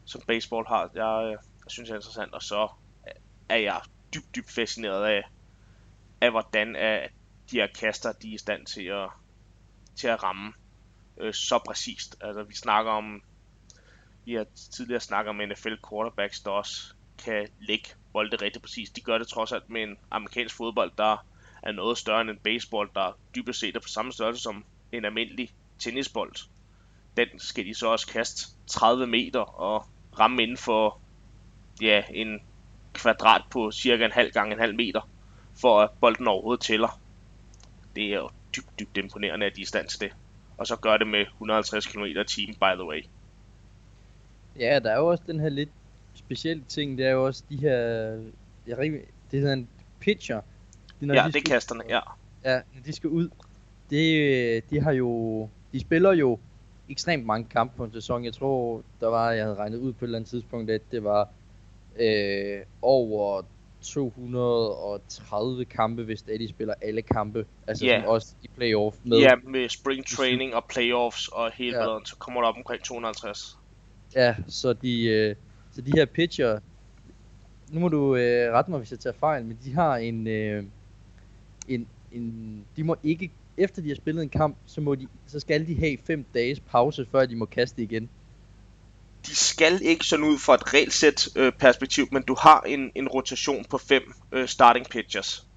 som baseball har, øh, jeg, jeg synes er interessant. Og så øh, er jeg dybt, dybt fascineret af, af hvordan øh, at de her kaster, de er i stand til at, til at ramme øh, så præcist. Altså vi snakker om, vi har tidligere snakket om NFL quarterbacks, der også kan lægge bolde rigtig præcist. De gør det trods alt med en amerikansk fodbold, der er noget større end en baseball, der dybest set er på samme størrelse som en almindelig tennisbold. Den skal de så også kaste 30 meter og ramme inden for ja, en kvadrat på cirka en halv gang en halv meter, for at bolden overhovedet tæller. Det er jo dybt, dybt imponerende, at de er i stand til det. Og så gør det med 150 km i timen, by the way. Ja, der er jo også den her lidt specielle ting, det er jo også de her, jeg rigtig, det hedder en pitcher. Det, ja, de det er kasterne, ja. Ja, når de skal ud, det, de har jo, de spiller jo ekstremt mange kampe på en sæson. Jeg tror, der var, jeg havde regnet ud på et eller andet tidspunkt, at det var øh, over 230 kampe, hvis de spiller alle kampe. Altså yeah. også i playoff med. Ja, med spring training og playoffs og hele ja. så kommer der op omkring 250. Ja, så de, øh, så de her pitcher, nu må du øh, rette mig, hvis jeg tager fejl, men de har en, øh, en, en, de må ikke, efter de har spillet en kamp, så, må de, så skal de have 5 dages pause, før de må kaste igen de skal ikke sådan ud fra et regelsæt øh, perspektiv, men du har en, en rotation på 5 øh, starting pitchers.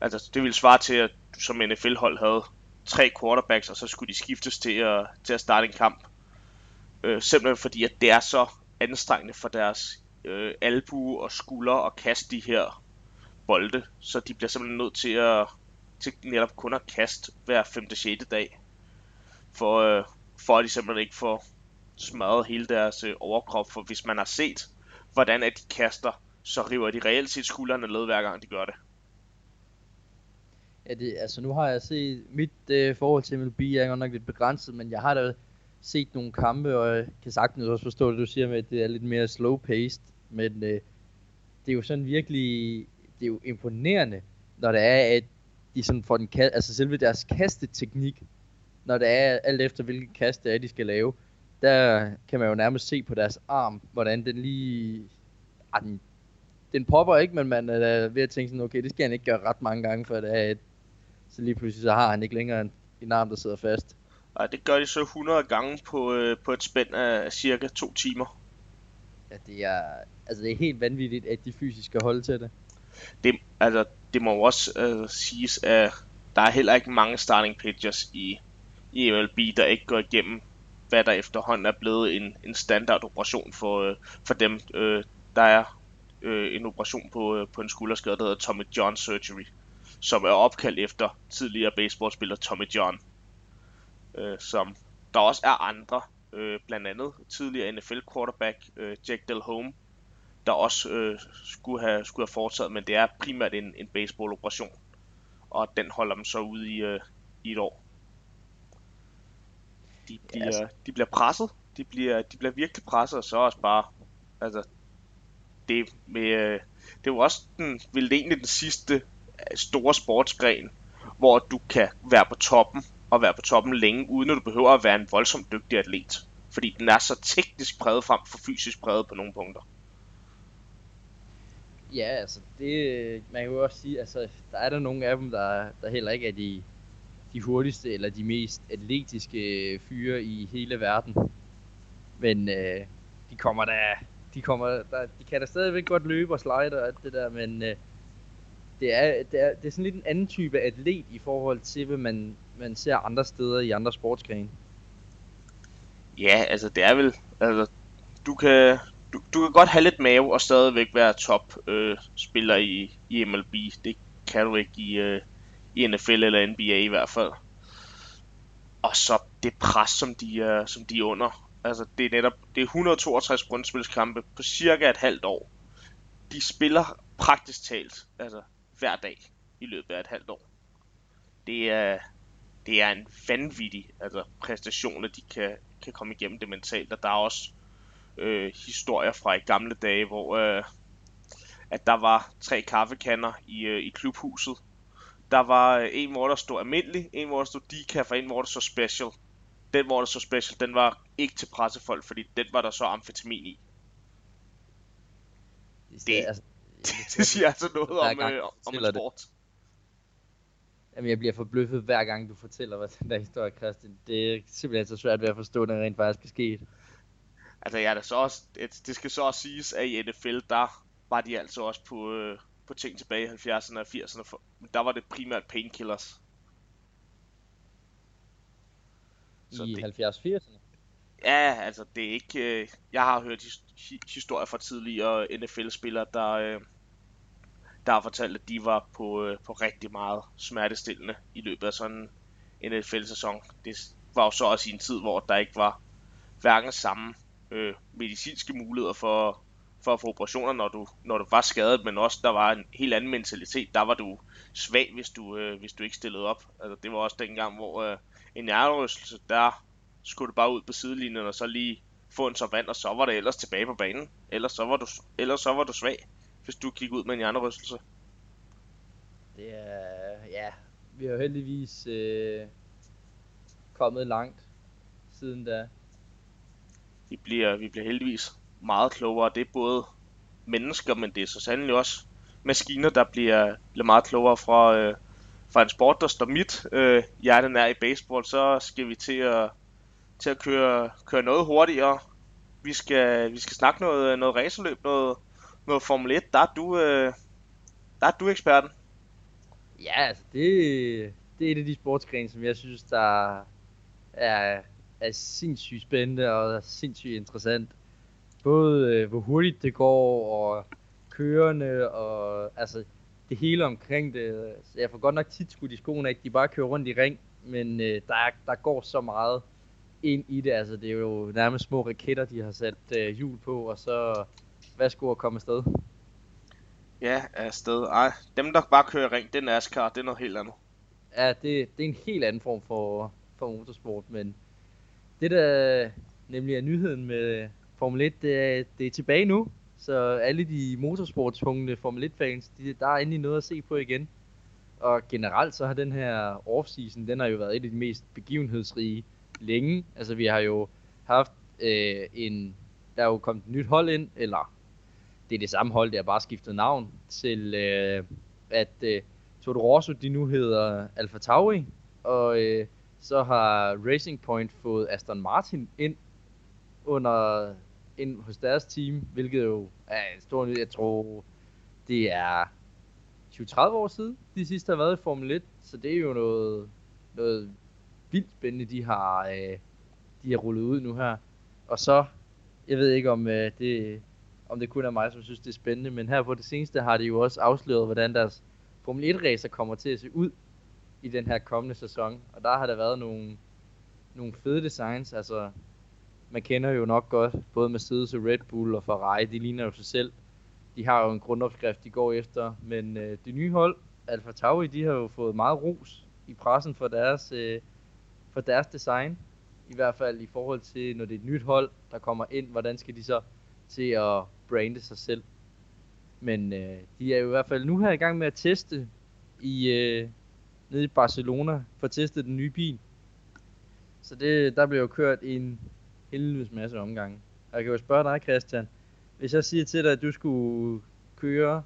Altså det vil svare til, at du som NFL-hold havde tre quarterbacks, og så skulle de skiftes til at, til at starte en kamp. Øh, simpelthen fordi, at det er så anstrengende for deres øh, albue og skulder at kaste de her bolde, så de bliver simpelthen nødt til at til netop kun at kaste hver 5. 6. dag, for, øh, for at de simpelthen ikke får smadret hele deres øh, overkrop, for hvis man har set, hvordan at de kaster, så river de reelt set skuldrene ned hver gang de gør det. Ja, det, altså nu har jeg set, mit øh, forhold til MLB er godt nok lidt begrænset, men jeg har da set nogle kampe, og jeg kan sagtens også forstå det, du siger med, at det er lidt mere slow-paced, men øh, det er jo sådan virkelig, det er jo imponerende, når det er, at de sådan får den altså selve deres kasteteknik, når det er alt efter hvilken kast det er, de skal lave, der kan man jo nærmest se på deres arm, hvordan den lige... Ah, den, den popper ikke, men man er ved at tænke sådan, okay, det skal han ikke gøre ret mange gange, for det er et, så lige pludselig så har han ikke længere en, en arm, der sidder fast. Nej, det gør de så 100 gange på, øh, på et spænd af cirka to timer. Ja, det er, altså det er helt vanvittigt, at de fysisk skal holde til det. Det, altså, det må jo også øh, siges, at der er heller ikke mange starting pitchers i, i MLB, der ikke går igennem hvad der efterhånden er blevet en, en standard operation for, øh, for dem. Øh, der er øh, en operation på, øh, på en skulderskade, der hedder Tommy John Surgery, som er opkaldt efter tidligere baseballspiller Tommy John, øh, som der også er andre, øh, blandt andet tidligere NFL quarterback øh, Jack Del Home, der også øh, skulle, have, skulle have foretaget, men det er primært en, en baseball operation, og den holder dem så ude i, øh, i et år de bliver, ja, altså. de bliver presset. De bliver, de bliver virkelig presset, og så også bare, altså, det med, øh, det var også den, vel egentlig den sidste øh, store sportsgren, hvor du kan være på toppen, og være på toppen længe, uden at du behøver at være en voldsomt dygtig atlet. Fordi den er så teknisk præget frem for fysisk præget på nogle punkter. Ja, altså det, man kan jo også sige, altså der er der nogle af dem, der, der heller ikke er de de hurtigste eller de mest atletiske øh, fyre i hele verden. Men øh, de kommer da, de kommer, der, de kan da stadigvæk godt løbe og slide og alt det der, men øh, det, er, det, er, det er sådan lidt en anden type atlet i forhold til, hvad man, man ser andre steder i andre sportsgrene. Ja, altså det er vel, altså du kan, du, du kan godt have lidt mave og stadigvæk være top øh, spiller i, i MLB. Det kan du ikke i, øh, i NFL eller NBA i hvert fald. Og så det pres, som de er, som de er under. Altså, det er netop det er 162 grundspilskampe på cirka et halvt år. De spiller praktisk talt, altså hver dag i løbet af et halvt år. Det er, det er en vanvittig altså, præstation, at de kan, kan komme igennem det mentalt. Og der er også øh, historier fra i gamle dage, hvor øh, at der var tre kaffekander i, øh, i klubhuset, der var øh, en, hvor der stod almindelig, en, hvor der stod decaf, og en, hvor der stod special. Den, hvor der stod special, den var ikke til pressefolk, fordi den var der så amfetamin i. Det, det, altså, det, det siger altså noget om, gang, øh, om en sport. Det. Jamen, jeg bliver forbløffet hver gang, du fortæller, hvad den der historie, Christian. Det er simpelthen så svært ved at forstå, at den rent faktisk er sket. Altså, ja, det, så også, det, det skal så også siges, at i NFL, der var de altså også på, øh, på ting tilbage i 70'erne og 80'erne. For, der var det primært painkillers. Så I det, 70-80'erne? Ja, altså det er ikke... Øh, jeg har hørt his, historier fra tidligere NFL-spillere, der, øh, der har fortalt, at de var på, øh, på rigtig meget smertestillende i løbet af sådan en NFL-sæson. Det var jo så også i en tid, hvor der ikke var hverken samme øh, medicinske muligheder for, for at få operationer, når du, når du var skadet, men også der var en helt anden mentalitet. Der var du svag, hvis du, øh, hvis du ikke stillede op. Altså, det var også dengang, hvor øh, en hjernerystelse, der skulle du bare ud på sidelinjen og så lige få en så vand, og så var det ellers tilbage på banen. Ellers så var du, ellers så var du svag, hvis du gik ud med en hjernerystelse. Det er, ja, vi har heldigvis øh, kommet langt siden da. Vi bliver, vi bliver heldigvis meget klogere. Det er både mennesker, men det er så sandelig også maskiner, der bliver, bliver meget klogere fra, øh, fra en sport, der står mit øh, hjerte er i baseball. Så skal vi til at, til at køre, køre noget hurtigere. Vi skal, vi skal snakke noget, noget racerløb, noget, noget Formel 1. Der er du, øh, der er du eksperten. Ja, altså det, det er et af de sportsgrene, som jeg synes, der er, er sindssygt spændende og sindssygt interessant. Både øh, hvor hurtigt det går, og kørende, og altså det hele omkring det. Så jeg får godt nok tit skudt i skoene, at de bare kører rundt i ring, men øh, der, der går så meget ind i det. Altså det er jo nærmest små raketter, de har sat øh, hjul på, og så værsgo at komme afsted. Ja, afsted. Ej, dem der bare kører ring, det er NASCAR, det er noget helt andet. Ja, det, det er en helt anden form for, for motorsport, men det der nemlig er nyheden med Formel 1, det er, det er tilbage nu. Så alle de motorsportspunkte Formel 1 fans, de, der er endelig noget at se på igen. Og generelt så har den her offseason, den har jo været et af de mest begivenhedsrige længe. Altså vi har jo haft øh, en, der er jo kommet et nyt hold ind, eller det er det samme hold, der har bare skiftet navn til, øh, at øh, Toro Rosso, de nu hedder Alfa Tauri, og øh, så har Racing Point fået Aston Martin ind under ind hos deres team, hvilket jo er en stor nyhed. Jeg tror, det er 20-30 år siden, de sidste har været i Formel 1, så det er jo noget, noget vildt spændende, de har, øh, de har rullet ud nu her. Og så, jeg ved ikke om øh, det, om det kun er mig, som synes, det er spændende, men her på det seneste har de jo også afsløret, hvordan deres Formel 1 racer kommer til at se ud i den her kommende sæson. Og der har der været nogle, nogle fede designs, altså man kender jo nok godt både Mercedes og Red Bull og Ferrari, de ligner jo sig selv. De har jo en grundopskrift, de går efter, men øh, det nye hold, Alfa Tauri, de har jo fået meget ros i pressen for deres, øh, for deres design. I hvert fald i forhold til, når det er et nyt hold, der kommer ind, hvordan skal de så til at brande sig selv. Men øh, de er jo i hvert fald nu her i gang med at teste i øh, nede i Barcelona for at teste den nye bil. Så det, der blev jo kørt en helvedes masse omgange. Og jeg kan jo spørge dig, Christian. Hvis jeg siger til dig, at du skulle køre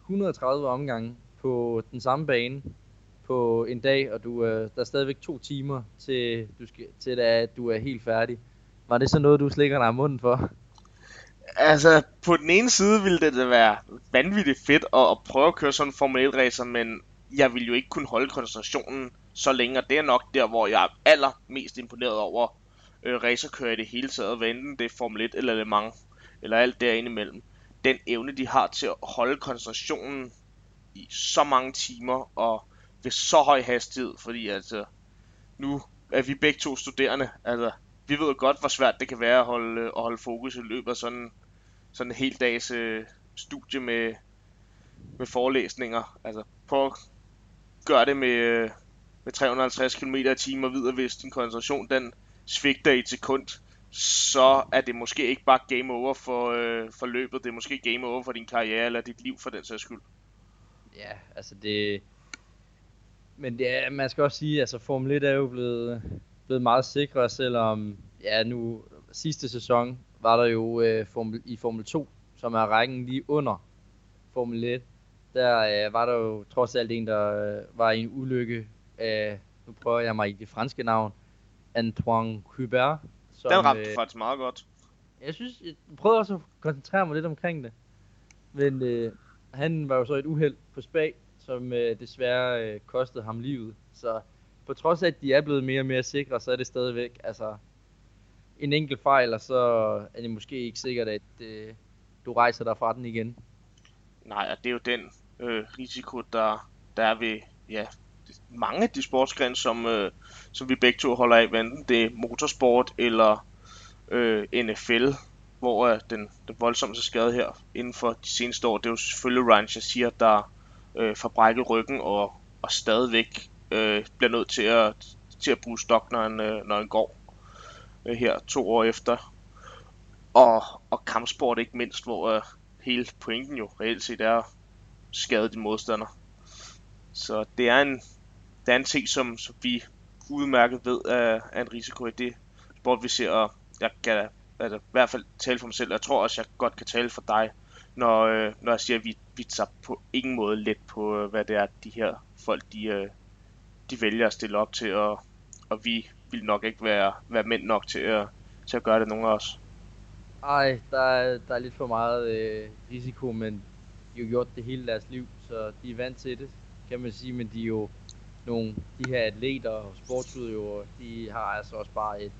130 omgange på den samme bane på en dag, og du, øh, der er stadigvæk to timer til, du skal, til at du er helt færdig. Var det så noget, du slikker dig i munden for? Altså, på den ene side ville det da være vanvittigt fedt at, at prøve at køre sådan en Formel 1 racer, men jeg vil jo ikke kunne holde koncentrationen så længe, og det er nok der, hvor jeg er allermest imponeret over øh, racerkører i det hele taget, hvad enten det er Formel 1 eller Le Mans, eller alt derinde imellem. Den evne, de har til at holde koncentrationen i så mange timer, og ved så høj hastighed, fordi altså, nu er vi begge to studerende, altså, vi ved godt, hvor svært det kan være at holde, øh, at holde fokus i løbet af sådan, sådan en hel dags øh, studie med, med forelæsninger. Altså, prøv at gør det med, øh, med 350 km i timen og videre, hvis din koncentration den svigter i et sekund, så er det måske ikke bare game over for, øh, for løbet, det er måske game over for din karriere eller dit liv for den sags skyld. Ja, altså det... Men det er, man skal også sige, altså Formel 1 er jo blevet, blevet meget sikre, selvom ja, nu sidste sæson var der jo øh, Formel, i Formel 2, som er rækken lige under Formel 1. Der øh, var der jo trods alt en, der øh, var i en ulykke af, nu prøver jeg mig i det franske navn, Antoine Hubert. Som, Den ramte øh, faktisk meget godt. Jeg synes, jeg prøvede også at koncentrere mig lidt omkring det. Men øh, han var jo så et uheld på spag, som øh, desværre øh, kostede ham livet. Så på trods af, at de er blevet mere og mere sikre, så er det stadigvæk altså, en enkelt fejl, og så er det måske ikke sikkert, at øh, du rejser dig fra den igen. Nej, og det er jo den øh, risiko, der, der er ved ja, mange af de sportsgrene, som, øh, som vi begge to holder af, enten det er motorsport eller øh, NFL, hvor øh, den, den voldsomste skade her inden for de seneste år, det er jo selvfølgelig Ryan Shazier, der øh, får brækket ryggen og, og stadigvæk øh, bliver nødt til at, til at bruge stok, når han, øh, når han går øh, her to år efter. Og, og kampsport ikke mindst, hvor øh, hele pointen jo reelt set er skade din modstander. Så det er en, det er en ting, som, som vi udmærket ved er, er en risiko i det sport, vi ser. Og jeg kan altså, i hvert fald tale for mig selv. Jeg tror også, jeg godt kan tale for dig, når, øh, når jeg siger, at vi, vi tager på ingen måde let på, øh, hvad det er, de her folk, de, øh, de vælger at stille op til, og, og vi vil nok ikke være, være mænd nok til at, til at gøre det, nogen af os. Ej, der er, der er lidt for meget øh, risiko, men de har jo gjort det hele deres liv, så de er vant til det, kan man sige, men de er jo nogle, de her atleter og sportsudøvere, de har altså også bare et,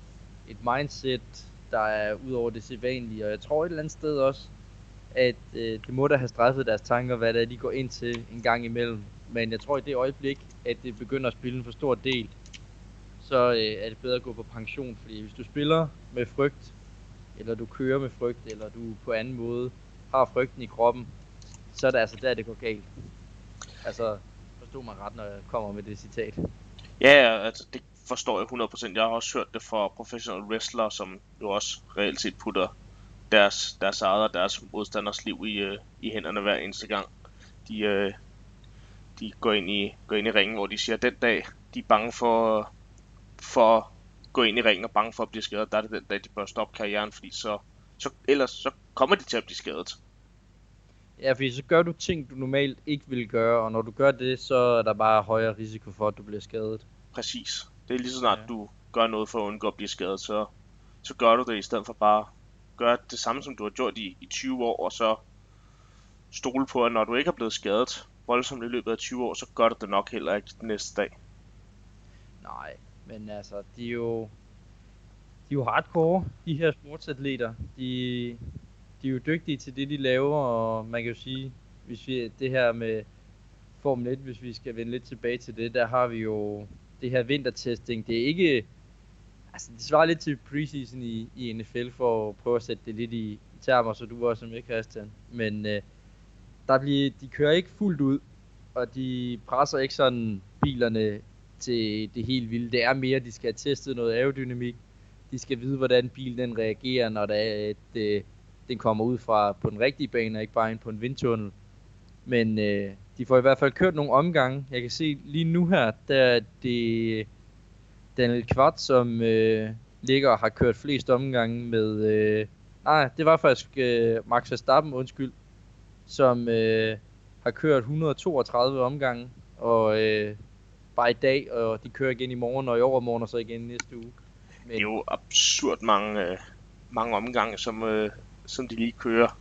et mindset, der er ud over det sædvanlige, og jeg tror et eller andet sted også, at øh, det må da have straffet deres tanker, hvad det er, de går ind til en gang imellem. Men jeg tror i det øjeblik, at det begynder at spille en for stor del, så øh, er det bedre at gå på pension, fordi hvis du spiller med frygt, eller du kører med frygt, eller du på anden måde har frygten i kroppen, så er det altså der, det går galt. Altså, forstod mig ret, når jeg kommer med det citat. Ja, altså det forstår jeg 100%. Jeg har også hørt det fra professionelle wrestlere, som jo også reelt set putter deres, deres eget og deres modstanders liv i, øh, i hænderne hver eneste gang. De, øh, de går, ind i, går ind i ringen, hvor de siger, at den dag, de er bange for, for at gå ind i ringen og bange for at blive skadet, der er det den dag, de bør stoppe karrieren, fordi så, så, ellers så kommer de til at blive skadet. Ja, fordi så gør du ting, du normalt ikke vil gøre, og når du gør det, så er der bare højere risiko for, at du bliver skadet. Præcis. Det er lige så snart ja. du gør noget for at undgå at blive skadet, så, så gør du det i stedet for bare gøre det samme, som du har gjort i, i 20 år, og så stole på, at når du ikke er blevet skadet voldsomt i løbet af 20 år, så gør du det nok heller ikke næste dag. Nej, men altså, de er jo, de er jo hardcore, de her sportsatleter. De, de er jo dygtige til det, de laver, og man kan jo sige, hvis vi det her med Formel 1, hvis vi skal vende lidt tilbage til det, der har vi jo det her vintertesting. Det er ikke, altså det svarer lidt til preseason i, i NFL, for at prøve at sætte det lidt i, i termer, så du også er med, Christian. Men øh, der bliver, de kører ikke fuldt ud, og de presser ikke sådan bilerne til det helt vilde. Det er mere, at de skal have testet noget aerodynamik. De skal vide, hvordan bilen den reagerer, når der er, et, øh, den kommer ud fra på den rigtige bane, og ikke bare ind på en vindtunnel. Men øh, de får i hvert fald kørt nogle omgange. Jeg kan se lige nu her, der er det Daniel Kvart, som øh, ligger og har kørt flest omgange med... Øh, nej, det var faktisk øh, Max Verstappen, undskyld, som øh, har kørt 132 omgange, og øh, bare i dag, og de kører igen i morgen, og i overmorgen, og så igen næste uge. Men... Det er jo absurd mange, øh, mange omgange, som, øh, som de lige kører.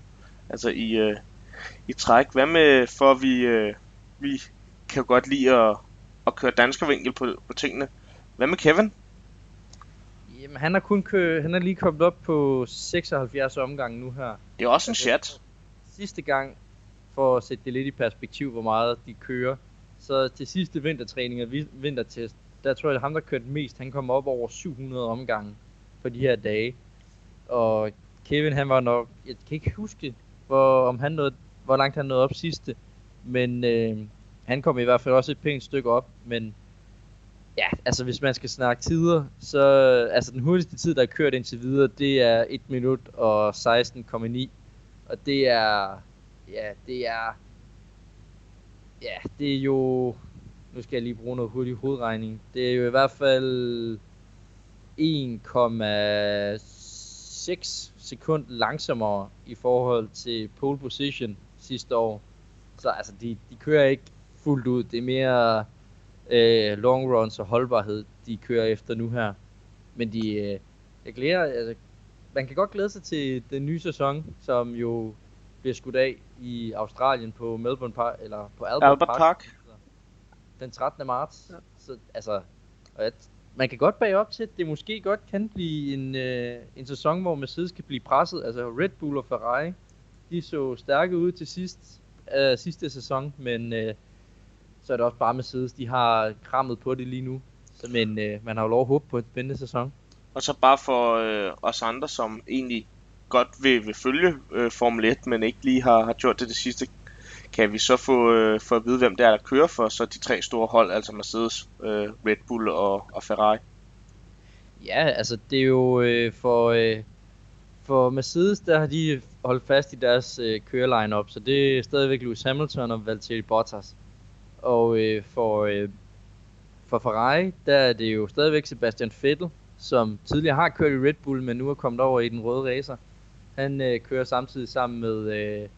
Altså i, øh, i træk. Hvad med, for vi, øh, vi kan jo godt lide at, at køre danskervinkel på, på tingene. Hvad med Kevin? Jamen, han har kun kø han er lige kommet op på 76 omgange nu her. Det er også en chat. Sidste gang, for at sætte det lidt i perspektiv, hvor meget de kører, så til sidste vintertræning og vintertest, der tror jeg, at ham, der kørte mest, han kom op over 700 omgange på de her dage. Og Kevin, han var nok, jeg kan ikke huske, hvor, om han nåede, hvor langt han nåede op sidste, men øh, han kom i hvert fald også et pænt stykke op, men ja, altså hvis man skal snakke tider, så altså den hurtigste tid, der er kørt indtil videre, det er 1 minut og 16,9, og det er, ja, det er, ja, det er jo, nu skal jeg lige bruge noget hurtig hovedregning, det er jo i hvert fald 1, 1,6 sekund langsommere i forhold til pole position sidste år. Så altså, de, de kører ikke fuldt ud. Det er mere øh, long runs og holdbarhed, de kører efter nu her. Men de, øh, jeg glæder, altså, man kan godt glæde sig til den nye sæson, som jo bliver skudt af i Australien på Melbourne Park, eller på Albert, Albert Park, Park. den 13. marts. Ja. Så altså, og jeg, man kan godt bage op til, at det måske godt kan blive en, øh, en sæson, hvor Mercedes kan blive presset. Altså Red Bull og Ferrari, de så stærke ud til sidst, øh, sidste sæson, men øh, så er det også bare Mercedes, de har krammet på det lige nu. Så, men øh, man har jo lov at håbe på en spændende sæson. Og så bare for øh, os andre, som egentlig godt vil, vil følge øh, Formel 1, men ikke lige har, har gjort det det sidste, kan vi så få, øh, få at vide, hvem det er, der kører for så de tre store hold, altså Mercedes, øh, Red Bull og, og Ferrari? Ja, altså det er jo øh, for, øh, for Mercedes, der har de holdt fast i deres øh, køreline-up, så det er stadigvæk Lewis Hamilton og Valtteri Bottas. Og øh, for, øh, for Ferrari, der er det jo stadigvæk Sebastian Vettel, som tidligere har kørt i Red Bull, men nu er kommet over i den røde racer. Han øh, kører samtidig sammen med, øh,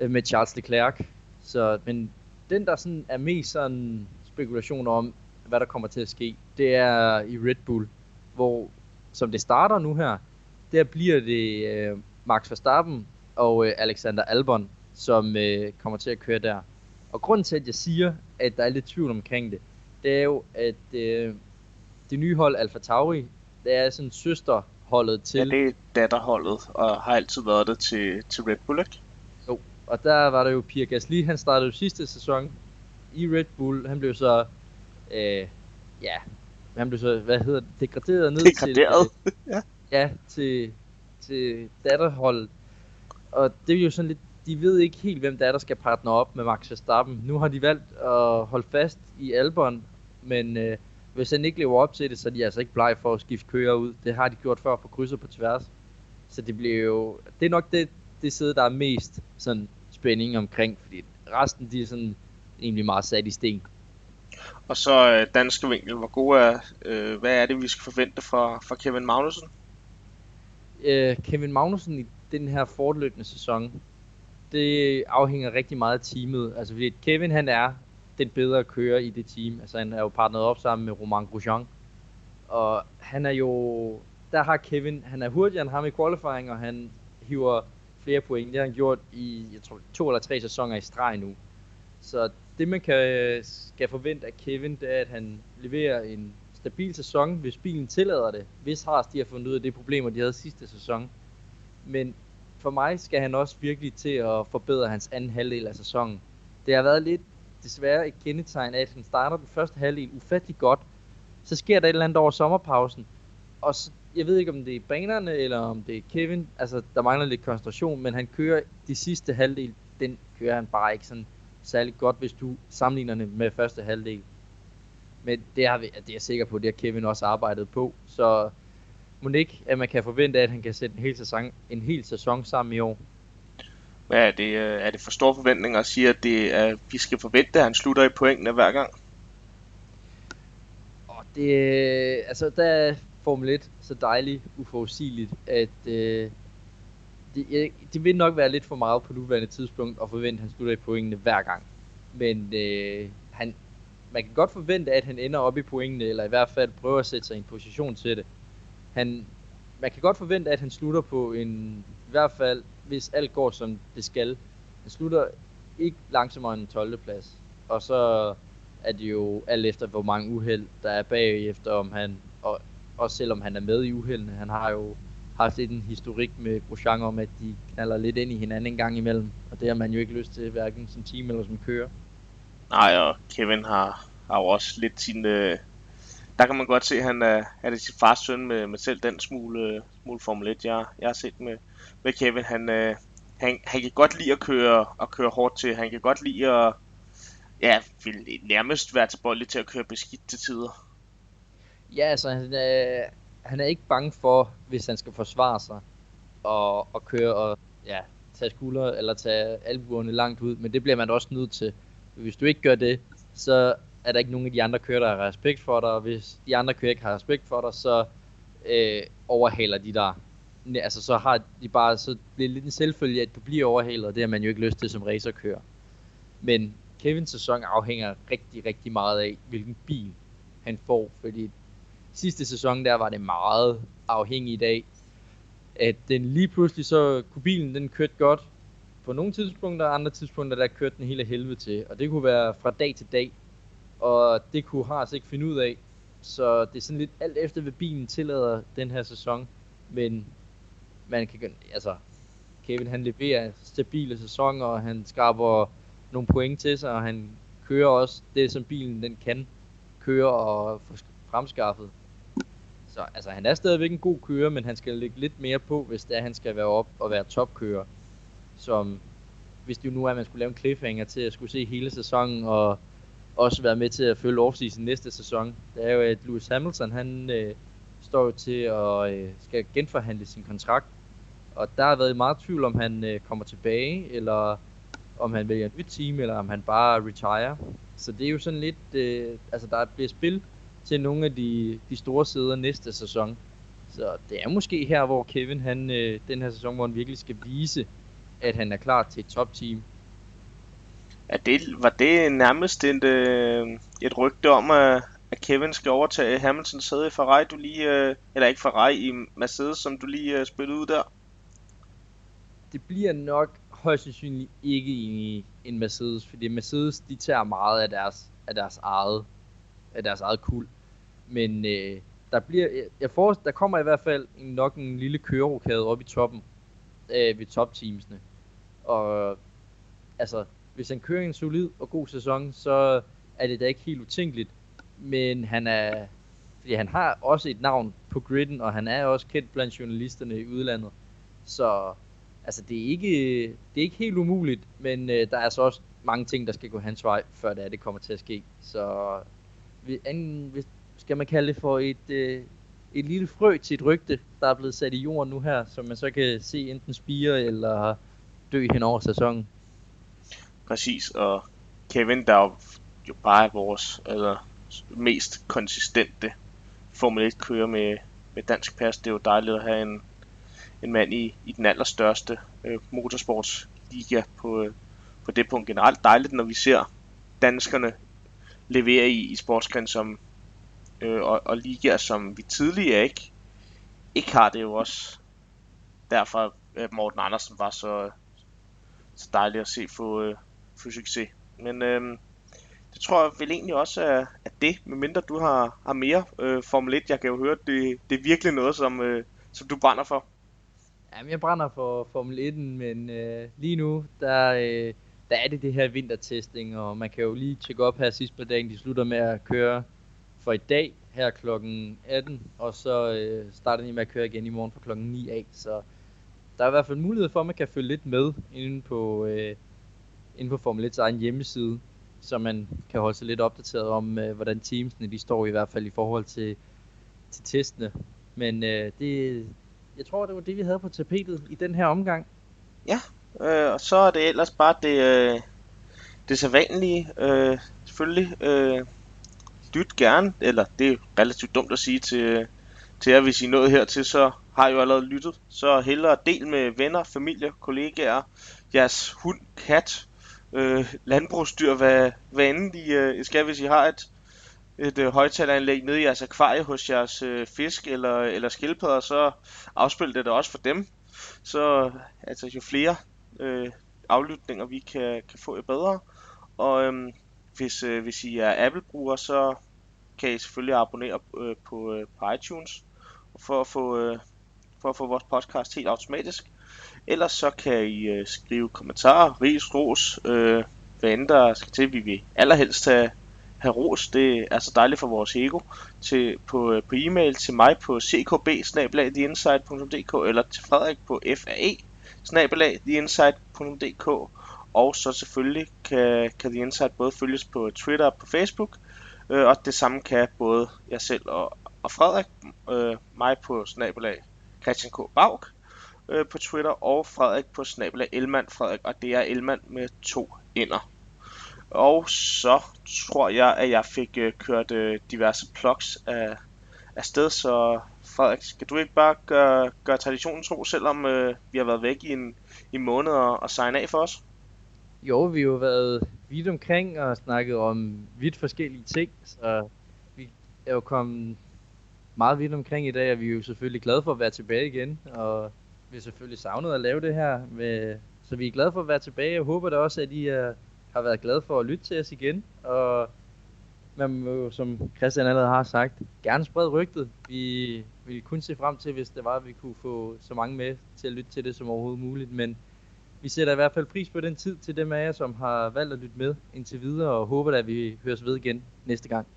øh, med Charles Leclerc. Så, men den, der sådan er mest sådan spekulation om, hvad der kommer til at ske, det er i Red Bull, hvor som det starter nu her, der bliver det øh, Max Verstappen og øh, Alexander Albon, som øh, kommer til at køre der. Og grunden til, at jeg siger, at der er lidt tvivl omkring det, det er jo, at øh, det nye hold Alfa Tauri, det er sådan søsterholdet til... Ja, det er datterholdet, og har altid været det til, til Red Bull, ikke? Og der var der jo Pierre Gasly, han startede jo sidste sæson i Red Bull. Han blev så, øh, ja, han blev så, hvad hedder det, degraderet ned Degraderet? til... Øh, ja. Ja, til, til datterholdet. Og det er jo sådan lidt, de ved ikke helt, hvem der er, der skal partner op med Max Verstappen. Nu har de valgt at holde fast i Albon, men øh, hvis han ikke lever op til det, så er de altså ikke bleg for at skifte kører ud. Det har de gjort før på krydser på tværs. Så det bliver jo, det er nok det, det side, der er mest sådan spænding omkring, fordi resten de er sådan egentlig meget sat i sten. Og så øh, danske vinkel, hvor god er, øh, hvad er det, vi skal forvente fra, fra Kevin Magnussen? Øh, Kevin Magnussen i den her fortløbende sæson, det afhænger rigtig meget af teamet. Altså fordi Kevin han er den bedre kører i det team. Altså han er jo partneret op sammen med Romain Grosjean. Og han er jo, der har Kevin, han er hurtigere end ham i qualifying, og han hiver flere point. Det har han gjort i, jeg tror, to eller tre sæsoner i streg nu. Så det man kan, skal forvente af Kevin, det er, at han leverer en stabil sæson, hvis bilen tillader det. Hvis Haas de har fundet ud af det problemer, de havde sidste sæson. Men for mig skal han også virkelig til at forbedre hans anden halvdel af sæsonen. Det har været lidt desværre et kendetegn af, at han starter den første halvdel ufattelig godt. Så sker der et eller andet over sommerpausen. Og så, jeg ved ikke, om det er banerne, eller om det er Kevin. Altså, der mangler lidt koncentration, men han kører de sidste halvdel, den kører han bare ikke sådan særlig godt, hvis du sammenligner det med første halvdel. Men det, har vi, det er jeg sikker på, det har Kevin også arbejdet på. Så må ikke, at man kan forvente, at han kan sætte en hel sæson, en hel sæson sammen i år. Hvad er det, øh, er det for store forventninger at sige, at det er, vi skal forvente, at han slutter i pointene hver gang? Og det, altså der er Formel 1 så dejligt uforudsigeligt, at øh, det, det vil nok være lidt for meget på nuværende tidspunkt at forvente, at han slutter i pointene hver gang. Men øh, han, man kan godt forvente, at han ender op i pointene, eller i hvert fald prøver at sætte sig i en position til det. Han, man kan godt forvente, at han slutter på en, i hvert fald, hvis alt går som det skal. Han slutter ikke langsommere end 12. plads. Og så er det jo alt efter, hvor mange uheld der er bagefter, om han, og også selvom han er med i uheldene. Han har jo haft lidt en historik med Grosjean om, at de knaller lidt ind i hinanden en gang imellem. Og det har man jo ikke lyst til, hverken som team eller som kører. Nej, og Kevin har, har jo også lidt sin... Øh, der kan man godt se, at han er, er det sin fars søn med, med selv den smule, øh, smule Formel 1, jeg, jeg har set med, med Kevin. Han, øh, han, han kan godt lide at køre, at køre hårdt til. Han kan godt lide at ja, vil nærmest være tilbøjelig til at køre beskidt til tider. Ja, altså han er, han er ikke bange for, hvis han skal forsvare sig og, og køre og ja, tage skuldre eller tage albuerne langt ud, men det bliver man også nødt til. Hvis du ikke gør det, så er der ikke nogen af de andre kører, der har respekt for dig, og hvis de andre kører ikke har respekt for dig, så øh, overhaler de dig. Altså så har de bare, så bliver det lidt en selvfølge, at du bliver overhalet, og det har man jo ikke lyst til som racerkører. Men Kevins sæson afhænger rigtig, rigtig meget af, hvilken bil han får, fordi sidste sæson der var det meget afhængigt af, at den lige pludselig så kunne bilen den kørte godt, på nogle tidspunkter og andre tidspunkter, der kørte den hele helvede til. Og det kunne være fra dag til dag. Og det kunne Haas ikke finde ud af. Så det er sådan lidt alt efter, hvad bilen tillader den her sæson. Men man kan, altså, Kevin han leverer stabile sæsoner, og han skaber nogle point til sig, og han kører også det, som bilen den kan køre og få fremskaffet. Så altså, han er stadigvæk en god kører, men han skal lægge lidt mere på, hvis det er, han skal være op og være topkører. Som, hvis det nu er, at man skulle lave en cliffhanger til at skulle se hele sæsonen, og også være med til at følge offseason næste sæson. Det er jo, at Lewis Hamilton, han øh, står til at øh, skal genforhandle sin kontrakt. Og der har været meget tvivl, om han øh, kommer tilbage, eller om han vælger et nyt team, eller om han bare retire. Så det er jo sådan lidt, øh, altså der bliver spil til nogle af de, de store sæder næste sæson. Så det er måske her, hvor Kevin, han, øh, den her sæson, hvor han virkelig skal vise, at han er klar til et topteam. Er det, var det nærmest et, øh, et rygte om, at, at Kevin skal overtage Hamiltons sæde i Ferrari, du lige, øh, eller ikke Ferrari, i Mercedes, som du lige øh, spillede ud der? Det bliver nok højst sandsynligt ikke i en Mercedes, fordi Mercedes, de tager meget af deres, af deres eget, af deres eget kul. Men øh, der bliver, jeg får, der kommer i hvert fald en, nok en lille kørerokade op i toppen, øh, ved topteamsene. Og altså, hvis han kører en solid og god sæson, så er det da ikke helt utænkeligt. Men han er, fordi han har også et navn på griden, og han er også kendt blandt journalisterne i udlandet. Så altså, det, er ikke, det er ikke helt umuligt, men øh, der er så også mange ting, der skal gå hans vej, før det, er, det kommer til at ske. Så hvis, skal man kalde det for et, øh, et lille frø til et rygte, der er blevet sat i jorden nu her, som man så kan se enten spire eller dø hen over sæsonen. Præcis, og Kevin, der er jo bare vores eller, mest konsistente Formel 1 kører med, med dansk pas. Det er jo dejligt at have en, en mand i, i den allerstørste øh, motorsportsliga på, øh, på det punkt. Generelt dejligt, når vi ser danskerne levere i, i sportsgren som øh, og, og ligaer, som vi tidligere ikke, ikke har. Det er jo også derfor, at Morten Andersen var så, så dejlig at se få, øh, få succes. Men øh, det tror jeg vel egentlig også er, er det, medmindre du har, har mere øh, Formel 1. Jeg kan jo høre, det, det er virkelig noget, som, øh, som du brænder for. Jamen, jeg brænder for Formel 1, men øh, lige nu, der, øh, der er det det her vintertesting, og man kan jo lige tjekke op her sidst på dagen, de slutter med at køre for i dag her klokken 18, og så øh, starter de med at køre igen i morgen fra klokken 9 af, så der er i hvert fald mulighed for, at man kan følge lidt med inde på, øh, inde på Formel 1's egen hjemmeside, så man kan holde sig lidt opdateret om, øh, hvordan teamsene de står i hvert fald i forhold til, til testene. Men øh, det, jeg tror, det var det, vi havde på tapetet i den her omgang. Ja, øh, og så er det ellers bare det, øh, det sædvanlige. Øh, selvfølgelig øh, lyt gerne, eller det er relativt dumt at sige til, til jer, hvis I er nået hertil, så har I jo allerede lyttet. Så hellere del med venner, familie, kollegaer, jeres hund, kat, øh, landbrugsdyr, hvad, hvad end I øh, skal, hvis I har et, et øh, højtaleranlæg nede i jeres akvarie hos jeres øh, fisk eller, eller skildpadder, så afspil det da også for dem. Så altså, jo flere øh, aflytninger vi kan, kan få, jo bedre. Og øhm, hvis, øh, hvis I er Apple-brugere, så kan I selvfølgelig abonnere øh, på, øh, på iTunes for at få øh, for at få vores podcast helt automatisk. Ellers så kan I øh, skrive kommentarer, ris, ros, øh, hvad end der skal til. Vi vil allerhelst have, have ros. Det er så dejligt for vores ego. Til, på, øh, på e-mail til mig på ckb e eller til Frederik på fae og så selvfølgelig kan, kan The Insight både følges på Twitter og på Facebook. Øh, og det samme kan både jeg selv og, og Frederik, øh, mig på snabelag Christian K. Baug øh, på Twitter, og Frederik på snabelag Elmand Frederik, og det er Elmand med to ender. Og så tror jeg, at jeg fik øh, kørt øh, diverse plugs af, af sted, så Frederik, skal du ikke bare gøre, gøre traditionen tro, selvom øh, vi har været væk i en, i måneder og, og signe af for os? Jo, vi har jo været vidt omkring og snakket om vidt forskellige ting, så vi er jo kommet meget vidt omkring i dag, og vi er jo selvfølgelig glade for at være tilbage igen, og vi er selvfølgelig savnet at lave det her med Så vi er glade for at være tilbage. Jeg håber da også, at I er, har været glade for at lytte til os igen. Og man må som Christian allerede har sagt, gerne sprede rygtet. Vi vil kun se frem til, hvis det var, at vi kunne få så mange med til at lytte til det som overhovedet muligt. Men vi sætter i hvert fald pris på den tid til dem af jer, som har valgt at lytte med indtil videre, og håber at vi høres ved igen næste gang.